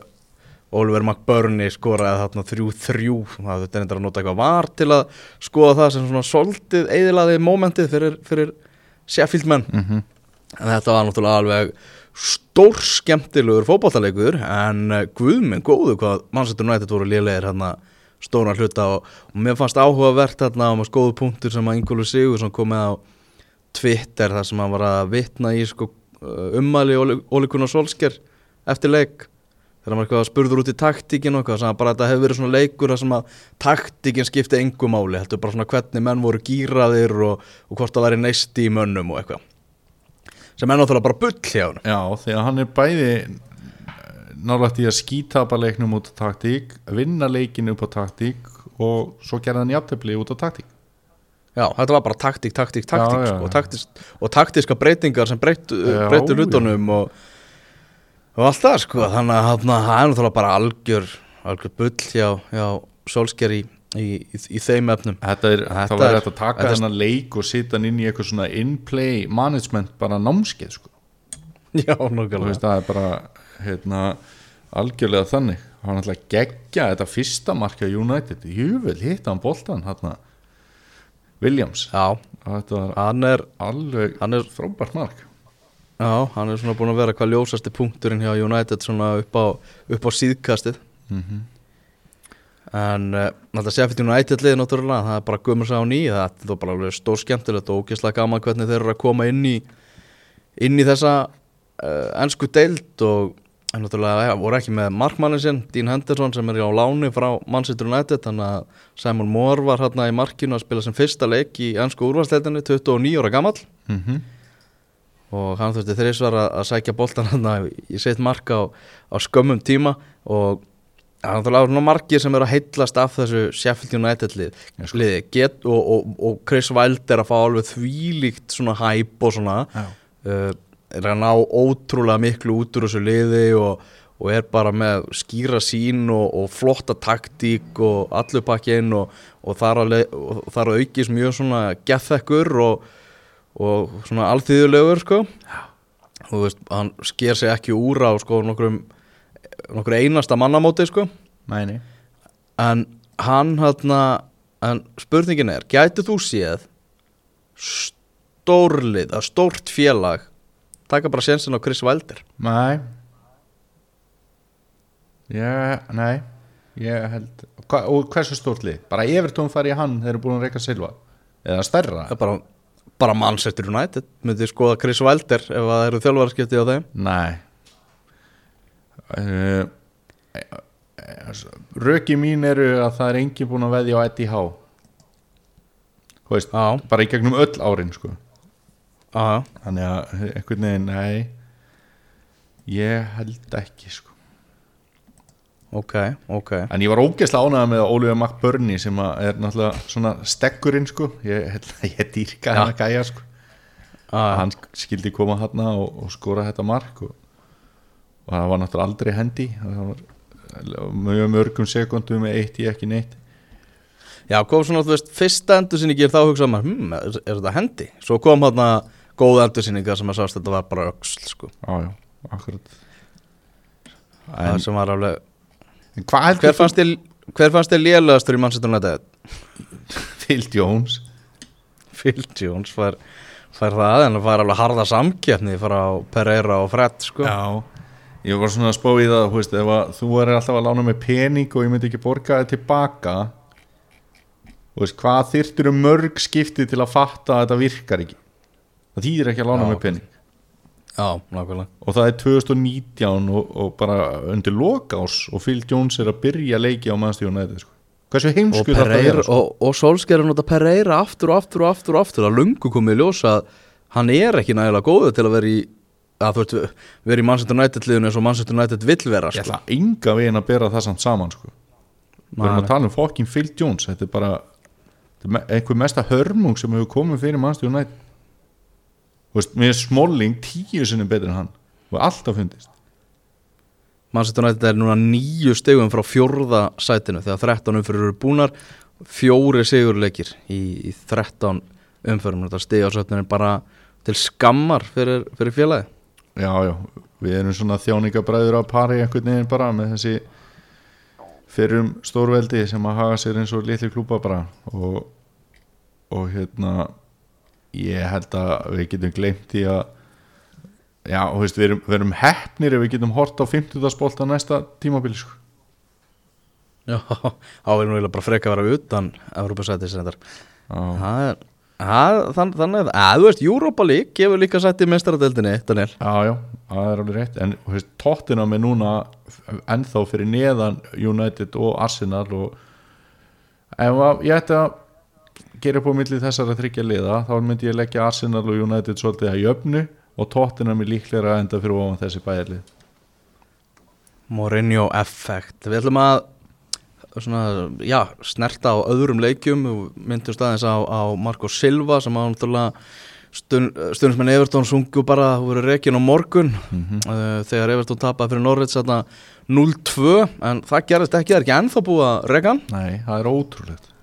Oliver McBurney skoraði þarna 3-3 það er endur að nota eitthvað var til að skoða það sem svona soldið eðilaði mómentið fyrir, fyrir Sheffield menn. Mm -hmm. en þetta var náttúrulega alveg stór skemmtilegur fótballtalegur en uh, guðminn góðu hvað Manchester United voru lélegir hérna stóran hluta og, og mér fannst áhugavert hérna um að skoðu punktur sem að Ingólu Sigur kom með á Twitter þar sem hann var að vitna í sko, uh, ummæli Óli Gunnar Solskjær eftir leik þegar var eitthvað spurður út í taktíkin og eitthvað bara þetta hefur verið svona leikur þar sem að taktíkin skipti engum máli heldur bara svona hvernig menn voru gýraðir og, og hvort það væri neisti í mönnum og eitthvað. Sem er náttúrulega bara bull hjá hann Já, því að hann er bæði nálægt í að skítapa leiknum út á taktík, vinna leikinu upp á taktík og svo gerða hann jafntefli út á taktík. Já, þetta var bara taktík, taktík, taktík Já, já, sko, og, já. taktísk, og taktíska breytingar sem breyttu, hlutunum og, og allt það sko þannig að það er náttúrulega bara algjör algjör bull hjá, hjá Solskjær í, í, í, í þeim efnum. Þetta er, Þetta væri er- hægt að taka þetta er- þennan leik og setja hann inn í eitthvað svona in-play management bara námskeið sko. Já, veist, það er bara hérna, algjörlega þannig. Hann ætla að gegja þetta fyrsta marka United, júvel hitta hann boltan hérna Williams. Já, þetta hann er, alveg hann er frábært mark já, hann er svona búin að vera hvað ljósasti punkturinn hjá United svona upp á, upp á síðkastið. Mm en uh, náttúrulega Sheffield United liði náttúrulega, það er bara gömur sá ný það er þó bara alveg stór skemmtilegt og ógeðslega gaman hvernig þeir eru að koma inn í inn í þessa uh, ennsku deild og en náttúrulega voru ekki með markmannin sinn Dean Henderson sem er á láni frá Manchester United þannig að Simon Moore var hérna í markinu að spila sem fyrsta leik í ennsku úrvarsleitinu 29 ára gamall. -hmm. Og hann þurfti þrísvar að, að sækja boltan hann í sitt marka á, á skömmum tíma. Og það er náttúrulega svona margir sem eru að heitlast af þessu Sheffield United lið, sko. liði get, og, og, og Chris Wilder að fá alveg þvílíkt svona hæp og svona uh, er að ná ótrúlega miklu út úr þessu liði og, og er bara með skýra sín og, og flotta taktík og allur pakkin og, og þar að, le- og þar að aukist mjög svona gethekkur og, og svona alþýðulegur sko. Og þú veist, hann sker sig ekki úr á sko nokkrum nokkur einasta mannamóti sko. Mæni. En hann hérna en spurningin er, gæti þú séð stórlið að stórt félag taka bara sénsinn á Chris Wilder? Nei. Já, nei. Ég held Hva, Og hversu stórt lið? Bara Evertón fari í hann þeir eru búin að reyka Silva. Eða stærra? Það er bara, bara Manchester United. Myndi skoða Chris Wilder ef að það eru þjálfarskipti á þeim? Nei. Uh, Röki mín eru að það er engin búin að veðja á Eddie Há Þú veist, Já, bara í gegnum öll árin sko. Þannig að einhvern veginn, nei. Ég held ekki sko ok, ok. En ég var ógeðslega ánægða með Oliver McBurney sem að er náttúrulega svona stekkurinn sko. Ég, að ég dýrka hann að gæja sko. Já, Hann skildi koma hann og, og skora þetta mark og, og það var náttúrulega aldrei hendi. Það mjög mörgum sekundum með eitt í ekki neitt. Já, kom svona, þú veist, fyrsta endursýningir þá hugsaði maður, hm, er, er þetta hendi? Svo kom hérna góð endursýningar sem að sást þetta var bara öxl, sko. Já, já, akkurat. Það En, sem var alveg, hver fannst þér, hver fannst þér lélegastur í Manchester United? Phil Jones. Phil Jones fær, fær það, en það fær alveg harða samkeppni frá Pereira og Fred, sko. Já. Ég var svona að spá í það, veist, ef að þú er alltaf að lána með pening og ég myndi ekki borga það tilbaka veist, hvað þyrftir um mörg skipti til að fatta að þetta virkar ekki? Það þýðir ekki að lána Já. með pening Já, nákvæmlega og það er 2019 og, og bara undir lokás og Phil Jones er að byrja leiki á mannstjónu sko. hversu heimsku þetta er sko. og, og Solskjær er nota Pereira aftur og aftur og aftur og aftur að lungu komið í ljós að hann er ekki nægilega góður til að vera í að þú veist, vera í Manchester United liðinu eins og Manchester United vill vera ég sko. ætla enga veginn að bera það samt saman sko. við erum að tala um fokkin Phil Jones þetta er bara er einhver mesta hörmung sem hefur komið fyrir mannstjónu United veist, mér er Smalling tíu sinni betur en hann og alltaf fundist. Manchester United er núna nýju stegum frá fjórða sætinu þegar 13 umfyrir eru búnar. Fjóri sigurleikir í, í 13 umfyrum þetta stegasöfnun er bara til skammar fyrir, fyrir félagi Já, já, við erum svona þjáningabræður á pari einhvern veginn bara með þessi fyrrum stórveldi sem að haga sér eins og litli klúpa bara. Og, og hérna ég held að við getum glemt í að já, og veist, við erum, við erum heppnir ef við getum hort á 50. spólt á næsta tímabili sko. Já, þá nú eiginlega bara freka að vera utan Európa-sætis er Þannig að, að þú veist, Europa League gefur líka sæti í mestaradeldinni, Daniel já, já, það er alveg rétt en þú veist, tóttina með núna ennþá fyrir neðan United og Arsenal og ef að, ég ætti að gera upp á milli þessara þryggja liða þá myndi ég leggja Arsenal og United svolítið að jöfnu og tóttina með líklega að enda fyrir ofan þessi bæjarlið. Mourinho effekt Við ætlum að svona, já, snerta á öðrum leikjum. Myndum staðins á, á Marco Silva sem á náttúrulega stund, stundismenn Evertón sungu bara þú verið reikin á morgun. Mm uh, þegar Evertón tapaði fyrir Norvits 0-2 en það gerist ekki, það er ekki ennþá búið að reyka hann. Nei, það er ótrúlegt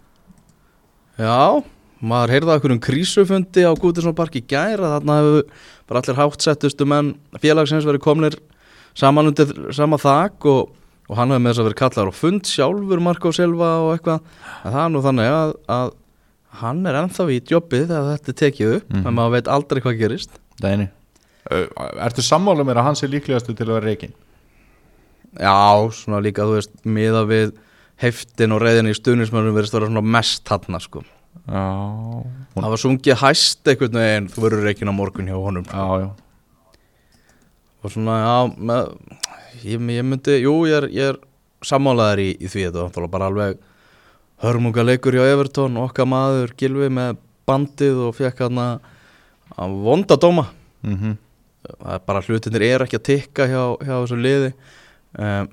Já, maður heyrði að einhverjum krísufundi á Gútinsson park í gæra þarna hefur bara allir hátsettustu menn félagsins verið komnir saman undir sama þak og, og hann hefur með þess að verið kallar og fund sjálfur Marko Silva og eitthvað það er nú þannig að, að hann er ennþá í jobbið þegar þetta er tekið upp Mhm. en maður veit aldrei hvað gerist Dæni Ertu sammála mér að hans er líklegastu til að vera reikin? Já, svona líka þú veist miða við heftin og reyðin í stuðnismörnum verðist vera svona mest hann sko. Já. Það var sungið hæst einhvern veginn þú verður reikin á morgun hjá honum Já, já. Og svona, já með, ég, ég myndi, jú, ég er, ég er sammálaðar í, í því. Þetta var bara alveg hörmunga leikur hjá Evertón okkar maður Gilvi með bandið og fekk hann að vonda dóma. Mm það er bara hlutinir er ekki að tikka hjá, hjá þessu liði. Um,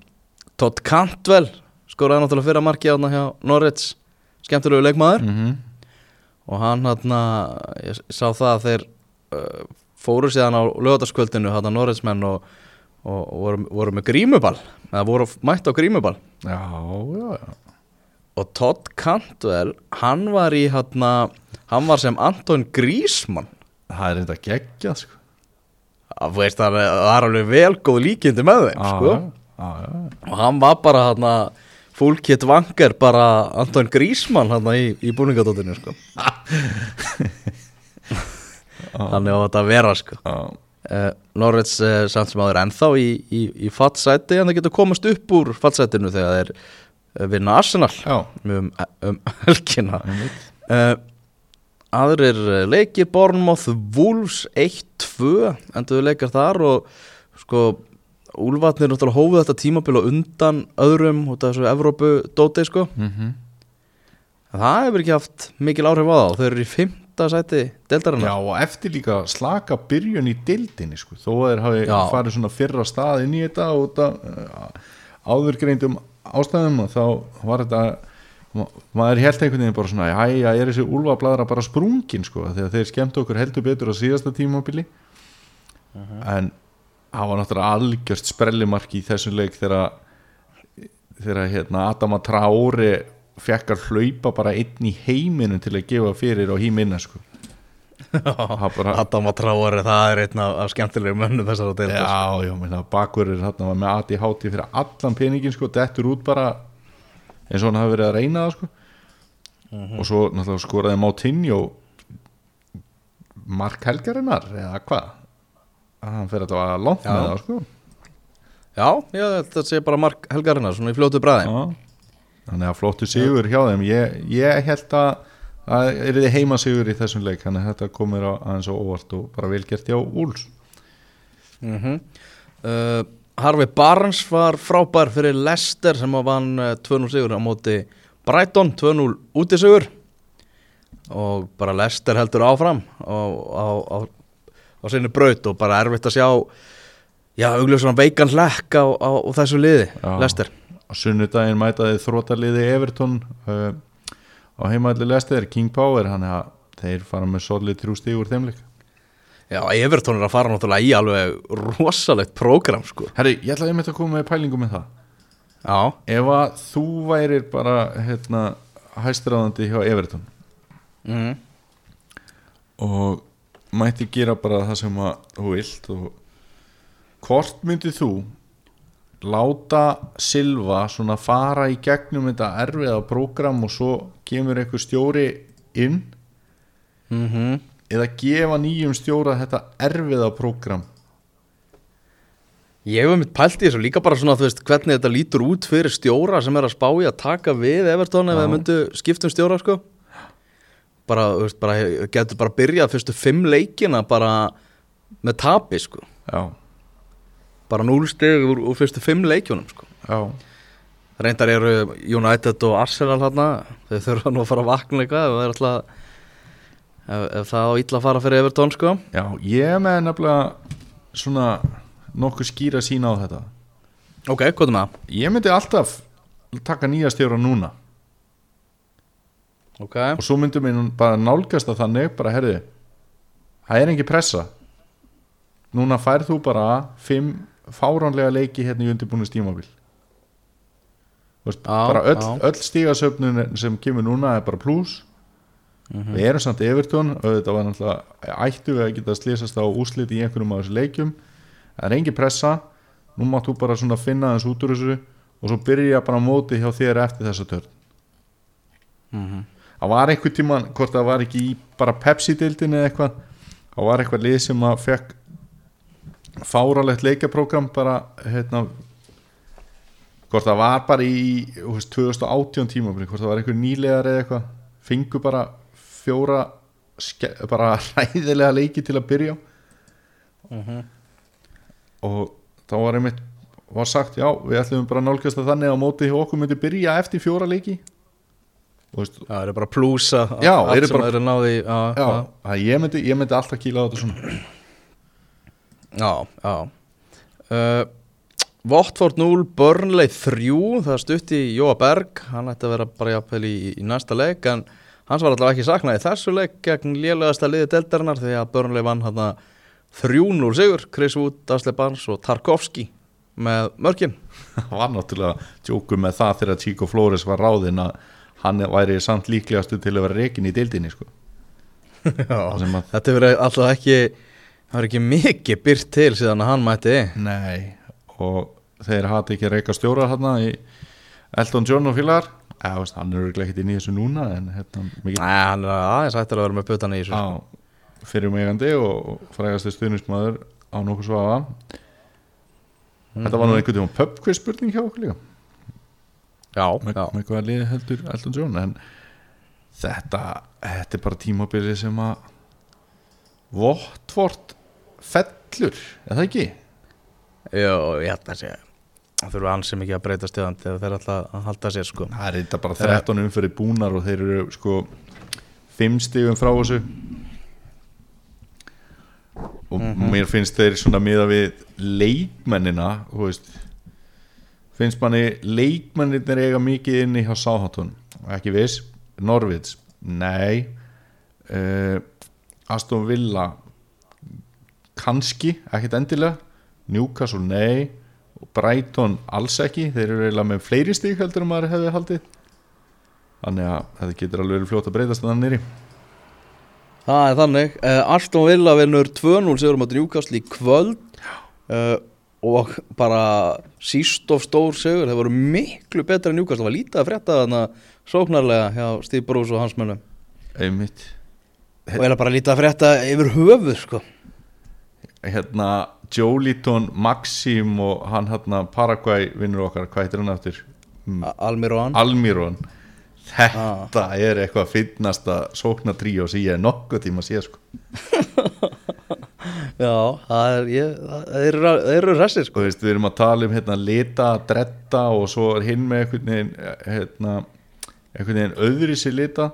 Todd Cantwell skoraði náttúrulega fyrra marki á Norwich skemmtilegu leikmaður. -hmm. og hann hann ég sá það að þeir uh, fóru síðan á lögataskvöldinu hann að Norriðsmenn og, og, voru, voru með grímuball eða voru mætt á grímuball. Já, já, já. Og Todd Cantwell hann var í hann hann var sem Anton Grísmann Það er þetta geggjað sko. Það veist það er alveg vel góð líkindi með þeim sko. Já, já, og hann var bara hann full kit vanger bara Anton Grísmann hann í, í búningadóttinu sko. þannig á þetta að vera sko. Uh, Norveits uh, samt sem áður ennþá í, í, í fattsæti en það getur komast upp úr fattsætinu þegar þeir uh, vinna Arsenal um, um helgina. Uh, aðrir leikir Bournemouth Wolves 1-2 endur leikar þar og sko Úlfatnir náttúrulega hófuð þetta tímabil og undan öðrum út af þessu Evrópu dóti sko Mhm. en það hefur ekki haft mikil áhrif á það þau eru í fymta sæti deildarinnar Já, og eftir líka slaka byrjun í dildinni sko. þó að þeir hafi Já. farið svona fyrra stað inn í þetta og þetta áðurgreindum ástæðum og þá var þetta ma- maður held einhvern veginn bara svona já, er þessi úlfabladra bara sprungin sko, þegar þeir skemmt okkur heldur betur á síðasta tímabili en það var náttúrulega algjört sprellimark í þessum leik þegar hérna Adama Traori fekk að hlaupa bara einn í heiminum til að gefa fyrir á híminna sko. Bara, Adam að tráari, það er einn af, skemmtilegum mönnum þessar að deilda já, já, minna, bakverður þarna var með ADHD fyrir allan peningin sko, dettur út bara eins og hann hafi verið að reyna það sko. Og svo náttúrulega skoraði Moutinho Mark Helgarinnar eða hvað hann fyrir að það langt með það sko. Já, já, þetta sé bara Mark Helgarinnar, svona í fljótu bræði þannig að flottu sigur hjá þeim. Ég, ég held að það er þið heima sigur í þessum leik þannig að þetta komir á aðeins og óvart og bara velgert hjá Úls mm -hmm. uh, Harvey Barnes var frábær fyrir Leicester sem að vann uh, 2-0 sigur á móti Brighton, 2-0 útisigur. Og bara Leicester heldur áfram á, á, á, á sinni braut og bara erfitt að sjá já, augljóð svona veikan hlekk á, á, á þessu liði, Já. Leicester. Á sunnudaginn mætaði þrótaliði Everton uh, á heimaðli lestiðir King Power hann að þeir fara með solid þrjú stíg úr þeim leik. Já, Evertón er að fara náttúrulega í alveg rosalegt prógram sko. Herri, ég ætla einmitt að koma með pælingu með það. Já, Ef að þú værir bara hérna, hæstráðandi hjá Everton mm. og mætti gera bara það sem þú vilt og hvort myndið þú láta Silva svona fara í gegnum þetta erfiða prógram og svo kemur einhver stjóri inn? Mm eða gefa nýjum stjóra þetta erfiða prógram? Ég hef mitt pælt í þessu líka bara svona, þú veist, hvernig þetta lítur út fyrir stjóra sem er að spá í að taka við Evertón ef það myndu skiptum stjóra, sko. Bara, veist, bara, getur bara byrjað fyrstu fimm leikina bara með tapi, sko. Já, Bara núlstig úr, úr fyrstu fimm leikjunum, sko. já, Reyndar eru United og Arsenal þarna, þau þurfa nú að fara að vakna eitthvað ef alltaf, ef, ef það á illa að fara fyrir Evertón, sko. já Ég með nefnilega svona nokkuð skýra sína á þetta Ok, hvað er það? Ég myndi alltaf taka nýja stjóra núna Ok, og svo myndum við bara nálgast að þannig bara herði, það er engi pressa. Núna færð þú bara fimm fáránlega leiki hérna í undirbúinu stímabil bara öll, öll stígasöfnun sem kemur núna er bara pluss Mhm. við erum samt Evertón auðvitað var náttúrulega ættu við að geta slýsast á úslit í einhverjum af þessu leikjum. Það er engi pressa. Nú mátt þú bara svona finna þess út úr þessu og svo byrja bara móti hjá þér eftir þessa törn. Mhm. Það var einhver tíma hvort það var ekki í bara Pepsi-dildin eða eitthvað það var eitthvað lið sem að fekk fáralegt leikjaprógram bara hérna hvort það var bara í veist, 2018 tíma hvort það var einhver nýlegar eða eitthvað fengu bara fjóra bara ræðilega leiki til að byrja á Mhm. og þá var einmitt var sagt já við ætlum bara að nálgast að þannig að móti hjá okkur myndi byrja eftir fjóra leiki það er bara plúsa Já, allt eru sem bara- þeir eru náði já, já, að ég myndi, ég myndi alltaf kýla á þetta svona. Já, já. Uh, Votford 0, Burnley 3 það stutti Jóa Berg. Hann ætti að vera bara jafnvel í, í næsta leik en hans var allavega ekki saknað í þessu leik gegn lélegasta liði deldarinnar því að Burnley vann hann 3-0 sigur, Chris Wood, Asle Barnes og Tarkovski með mörkin. Það var náttúrulega djóku með það þegar Chico Flores var ráðinn að hann væri samt líklegastu til að vera reikin í deildinni sko. Þetta verið alltaf ekki það var ekki mikið byrt til síðan að hann mætti. Nei og þeir hati ekki að reika stjóra hérna í Elton John og félagar. Eða veist, hann er örugglega ekkert inn í þessu núna en hérna mikið Nei, hann er aðeins hættur að vera með putan í þessu. Á fyrir megandi og frægasti stuðnismæður á nokkuð svafa þetta var nú einhvern veginn pubquiz spurning hjá okkur líka. Já, með, hvaða liði heldur Elton John? En þetta, þetta er bara tímabilið sem að Votvort fellur, er það ekki? Jó, ég held að sé Það þurfa ansi mikið að breyta stöðan þegar þeir alltaf að halda sér sko. Það er þetta bara 13 umfyrir búnar og þeir eru sko 5 stigum frá þessu. Og mér finnst þeir svona miða við leikmennina þú veist finnst manni leikmennir eiga mikið inni hjá Sáhantun ekki viss, Norvids nei. Uh, Aston Villa? Kannski, ekkert endilega. Newcastle, nei. Brighton? Alls ekki. Þeir eru eiginlega með fleiri stík heldur en maður hefði haldið. Þannig að þetta getur alveg fljótt að breytast þannig nýri Það er þannig. Uh, Aston Villa vinnur 2-0 sigur á Newcastle í kvöld. Uh, og bara síst of stór sigur þeir voru miklu betra en Newcastle. Það var lítið að frétta þarna sóknarlega hjá Steve Bruce og hans mönnum. Einmitt. Og eða bara lítið að frétta yfir höfuð sko. Hérna Joliton, Maxim og hann hérna Paraguay vinnur okkar, hvað heitir hann aftur? Mm, Almiron. Almiron. Þetta er eitthvað finnasta sóknatríó sem ég er nokkuð tíma að sé sko. Já, það er, ég, það eru, eru ræssir og sko við erum að tala um hérna, lita, dretta og svo er hinn með einhvern veginn hérna, einhvern veginn öðri sér lita.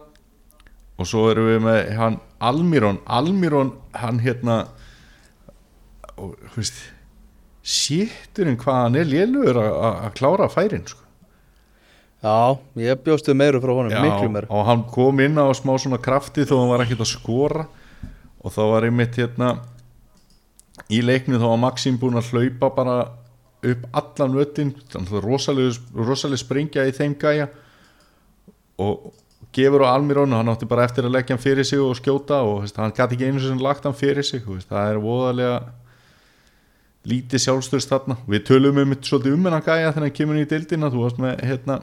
Og svo erum við með hann Almiron, Almiron hann hérna og þú veist sétturinn hvað hann er lélugur að- klára færin sko. Já, ég bjóstu meiru frá honum, miklu meiru og hann kom inn á smá svona krafti þó hann var ekkert að skora. Og þá var einmitt hérna í leiknu þá var Maxim búin að hlaupa bara upp allan vöttin rosalega, springja í þeim gæja og gefur á Almirónu, hann átti bara eftir að leggja hann fyrir sig og skjóta og veist, hann gæti ekki einu sem lagt hann fyrir sig veist, það er voðalega lítið sjálfstöðst þarna. Við tölum um þetta svolítið um hennan gæja þegar hann kemur í dildina, þú varst með hérna,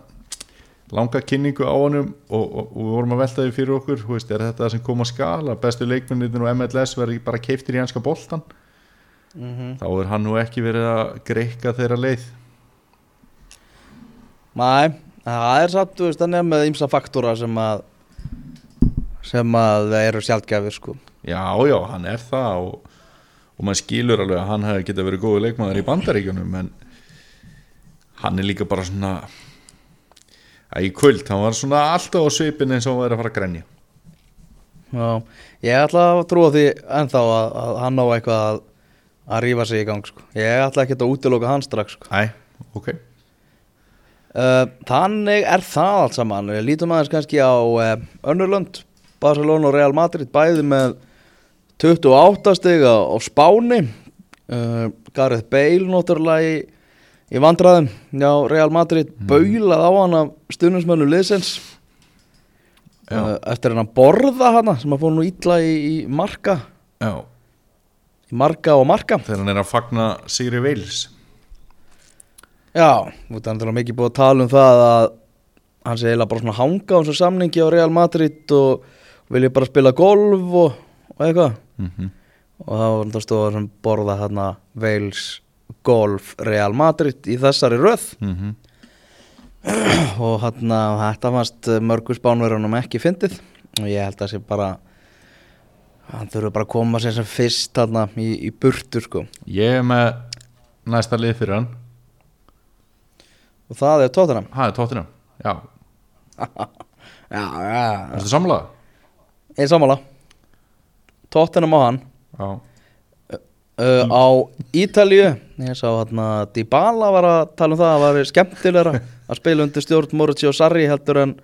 langa kynningu á honum og, og, og við vorum að velta því fyrir okkur veist, er þetta sem kom að skala, bestu leikmennir og MLS verði bara keiftir í hanska boltan mm -hmm. þá er hann nú ekki verið að greika þeirra leið. Næ, það er satt, veist, þannig að með ymsa faktúra sem að sem að það eru sjálfgefir sko. Já, já, hann er það og, og maður skilur alveg að hann hefði getið verið góðu leikmaður í bandaríkjunum en hann er líka bara svona að í kvöld, hann var svona alltaf á svipin eins og hann væri að fara að grenja. Já, ég ætla að trúa því ennþá að, að hann á eitthvað að, að rífa sig í gang sko. Ég ætla ekki að útiloka hann strax sko. Æ, ok. Uh, þannig er það allt saman. Við lítum aðeins kannski á uh, Önnurlönd, Barcelona og Real Madrid bæði með 28 stiga á Spáni. Uh, Gareth Bale náttúrulega í, í vandræðum. Já, Real Madrid mm. baulað á hann af Já. uh, eftir hann að borða hana sem að fór nú illa í, í marka Já, í marka og marka þegar hann er að fagna Sigri Veils Já, hann er mikið búið að tala um það að hann sé eiginlega bara svona hanga á þessu samningi á Real Madrid og vilja bara spila golf og, og eitthvað. Mm -hmm. og þá var þetta stóða sem borða hérna Wales Golf Real Madrid í þessari röð. Mhm. og hérna þetta fannst mörgu spánverunum ekki fyndið. Og ég held að sé bara hann þurfa bara að koma sér sem fyrst hérna í, í burtu sko. Ég er með næsta lið fyrir hann. Og það er tóttunum Það er tóttina, já. Já, já, Erstu samlaða? ég sammála. Tóttunum á hann. Já. Uh, á Ítalíu. Ég sá hérna Dybala var að tala um það að það var skemmtilegra að spila undir stjórn Morucci og Sarri heldur en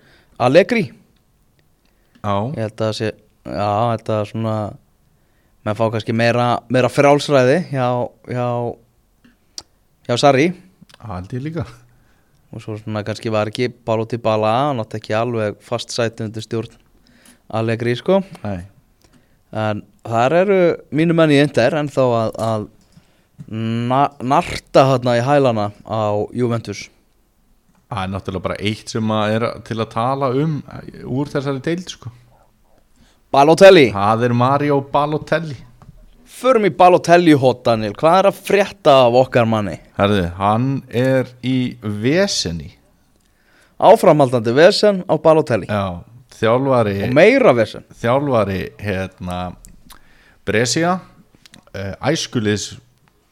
Allegri. Já, ég held að það sé já, þetta er svona með fá kannski meira, meira frálsræði hjá, hjá hjá Sarri. Ég líka. Og svo svona kannski var ekki Paulo Dybala hann átti ekki alveg fast sæti undir stjórn Allegri sko. Nei. En þar eru mínu menn í Inder en þá að, að na, narta hérna í hælana á Juventus. Það er náttúrulega bara eitt sem að er til að tala um úr þessari deild sko. Balotelli, Það er Mario Balotelli. Förum í Balotelli hot Daniel, hvað er að frétta af okkar manni? Herði, hann er í veseni. Áframhaldandi vesen á Balotelli. Já, þjálfari og meira vesen. Þjálfari hérna Brescia uh, æskuliðs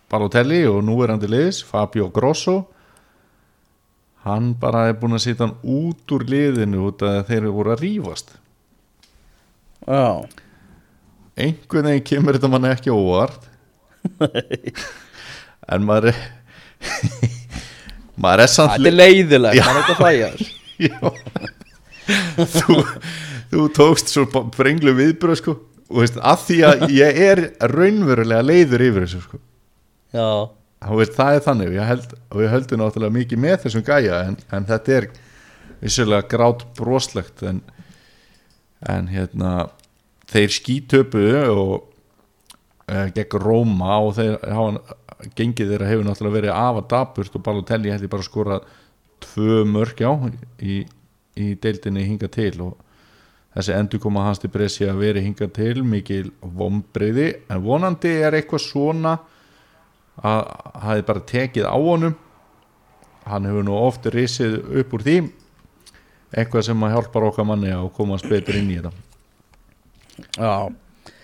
Balotelli og núverandi liðs Fabio Grosso. Hann bara er búin að sýta hann út úr liðinu út að þeir eru voru að rífast Já, einhvern veginn kemur þetta mann ekki óvart. En maður er maður er samt þetta er leiðilegt, það er ekki að hlæja. Þú, þú tókst svo brenglu viðbröð sko. Og veist, að því að ég er raunverulega leiður yfir þessu sko. Já, veist, það er þannig, við, held, við höldum náttúrulega mikið með þessum gæja en, en þetta er vissulega grát broslegt en, en hérna þeir skítöpu og uh, gegn Róma og þeir hafa gengið þeirra hefur náttúrulega verið afa daburt og Balotelli hefði bara skorað tvö mörg já í, í deildinni hinga til og þessi endur koma hans til Brescia að veri hinga til mikil vombriði en vonandi er eitthvað svona að hafi bara tekið á honum. Hann hefur nú oft risið upp úr því eitthvað sem að hjálpar okkar manni að komast betur inn í þetta. Já.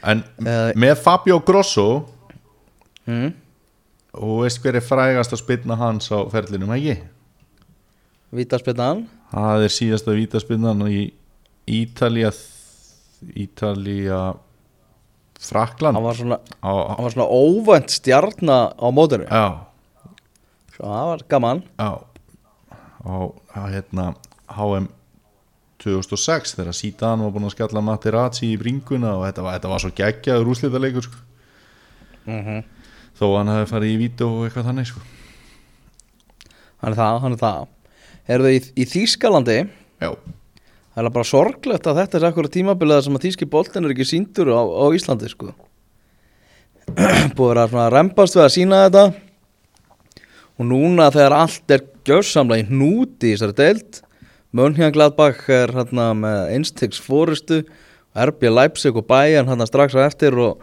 En Eh. með Fabio Grosso mm. og veist hver er frægast að spilna hans á ferlinum, ekki? Vítaspinnan það er síðasta vítaspinnan í Ítalía Ítalía Frakland. Hann var svona, á, var svona óvænt stjarna á mótinu. Já, Svo það var gaman. Á, á, á hérna HM 2006 þegar Sítan var búin að skalla Materazzi í bringuna og þetta var, þetta var svo geggjaður úrslitaleikur sko. mm þó að hann hafi farið í vítu og eitthvað þannig sko. hann er það, hann er það Herðu, í, í Þýskalandi já, Það er bara sorglegt að þetta er akkur tímabilið sem að þýski boltin er ekki síndur á, á Íslandi sko. Búið að rempast við að sína þetta og núna þegar allt er gjörsamlega í hnúti í þessari deild Mönhjan Gladbach er hérna með einstegs fórustu RB Leipzig og Bayern hérna strax á eftir og,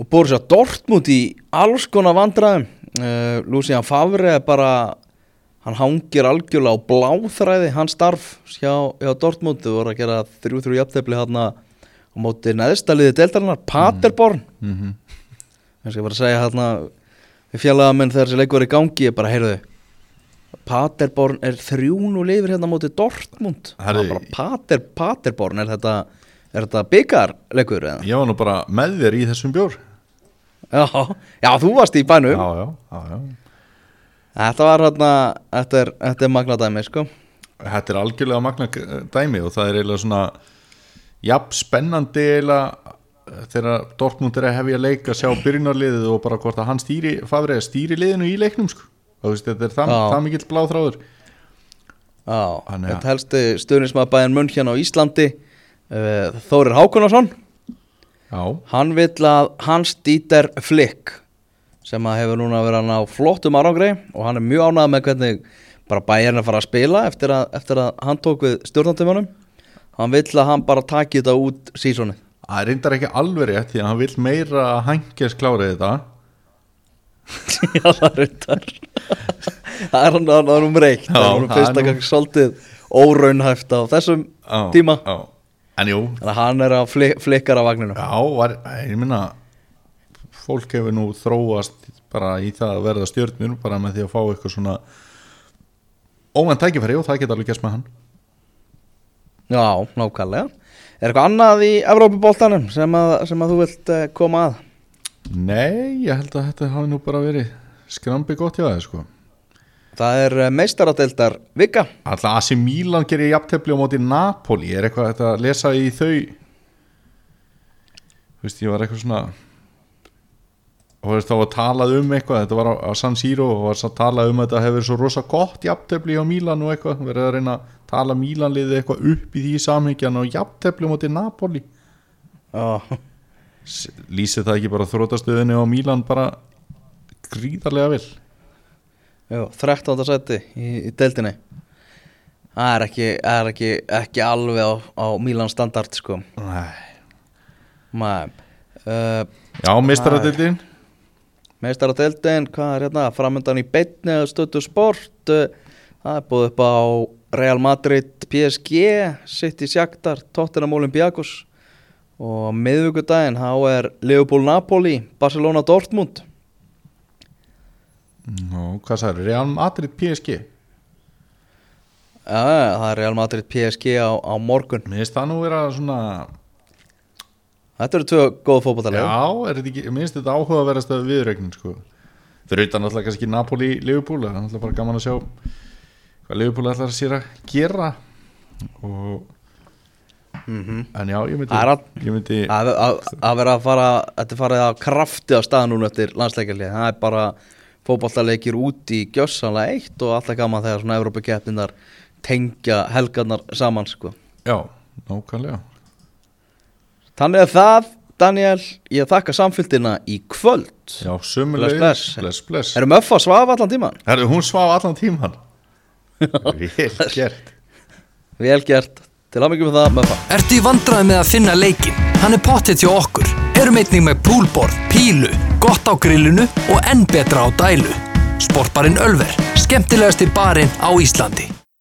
og búið sér Dortmund í alls konar vandræðum. Uh, Lucian Favre er bara hann hangir algjörlega á bláþræði hans starf hjá, hjá Dortmund þau voru að gera þrjú-þrjú jafntefli hérna á móti neðstaliði deildarinnar Paderborn. Mm -hmm. ég skal bara segja hérna við fjallegamenn þegar þessi leikur er í gangi ég bara heyrðu Paderborn er þrjún og lifir hérna móti Dortmund Herri. Er Pader, Paderborn er þetta, þetta byggarleikur eða? ég var nú bara með þér í þessum bjór Já, já, þú varst í bænum já, já, já, já Þetta var hérna, þetta er, þetta er magnadæmi sko Þetta er algjörlega magna dæmi og það er eiginlega svona jafn spennandi eiginlega þegar Dortmund er að hefja leik að sjá byrjunarliðið og bara hvort að hann stýri Favre stýri liðinu í leiknum sko. Veist, þetta er það, það mikill bláþráður. Þetta helsti stuðnismað bæðin munn hérna á Íslandi uh, Þórir Hákonarsson Já, Hann vill að Hans Dieter Flick sem að hefur núna verið hann á flottum árangri og hann er mjög ánægð með hvernig bara bæjarinn að fara að spila eftir að, eftir að hann tók við stjórnantöfunum hann vill að hann bara taki þetta út sísoni það reyndar ekki alveg rétt því að hann vill meira að Hankes klára þetta Já, það er reyndar. Það er hann að eitt. Já, Það er hann það fyrst að nú- kannski svolítið óraunhæft á þessum Já, tíma. já. En jú, Þannig að hann er að fli, flikkar á vagninu. Já, var, ég minna fólk hefur nú þróast bara í það að verða stjörnur bara með því að fá eitthvað svona óvænt tækifæri og það geta alveg gæst með hann. Já, nákvæmlega. Er eitthvað annað í Evrópuboltanum sem sem að þú vilt uh, koma að? Nei, ég held að þetta hafi nú bara verið skrambi gott hjá það sko. Það er uh, meistaradeildar vika. Alltaf AC Milan gerir jafntefli á móti Napoli. Er eitthvað þetta að lesa í þau? Þú veist, ég var eitthvað svona og veist, þá var talað um eitthvað. Þetta var á, á San Siro og var talað um að þetta hefur svo rosa gott jafntefli á Milan og eitthvað, verið að reyna að tala Milanliði eitthvað upp í því samhengjan og jafntefli á móti Napoli. Já, S- lýsir það ekki bara þrótastöðinni á Milan bara gríðarlega vel? Jú, 13. seti í, í deildinni. Það er ekki, er ekki, ekki alveg á, á Milan standard sko. Nei. Mæ, uh, Já, mistaradildin Meistaradeildin, hvað er hérna? Framöndan í beinni eða stötu sport uh, Það er búið upp á Real Madrid, PSG City Shakhtar, Tottenham Olympiakos og miðvíkudaginn þá er Liverpool Napoli, Barcelona Dortmund. Nú, hvað sagði, Real Madrid PSG Já, það er Real Madrid PSG á, á morgun. Mér finnst það nú vera svona Þetta eru tvö góð fótbollalega Já, mér finnst þetta áhugaverðast að viðregnin sko. Fyrir utan alltaf kannski Napoli Liverpool, það er alltaf bara gaman að sjá hvað Liverpool ætlar sér að gera. Og mm en já, ég myndi, að- ég myndi að, að, að vera að fara þetta farið að krafti á stað núna eftir landsleikarlið, það er bara fótballaleikir út í gjössanlega eitt og alltaf gaman þegar svona Evrópakeppninar tengja helgarnar saman sko. Já, nákvæmlega. Þannig að það Daniel, ég þakka samfylgdina í kvöld. Já, sömulegis, Bless, bless. bless, erum öff að svafa allan tíman Herru, hún svaf allan tíman Vel gert. Vel gert, til að mikið með það möffa Ertu í vandræði með að finna leikin? Hann er pottið hjá okkur. Erum einnig með poolboard, pílu, gott á grillinu og enn betra á dælu. Sportbarinn Ölver, skemmtilegasti barinn á Íslandi.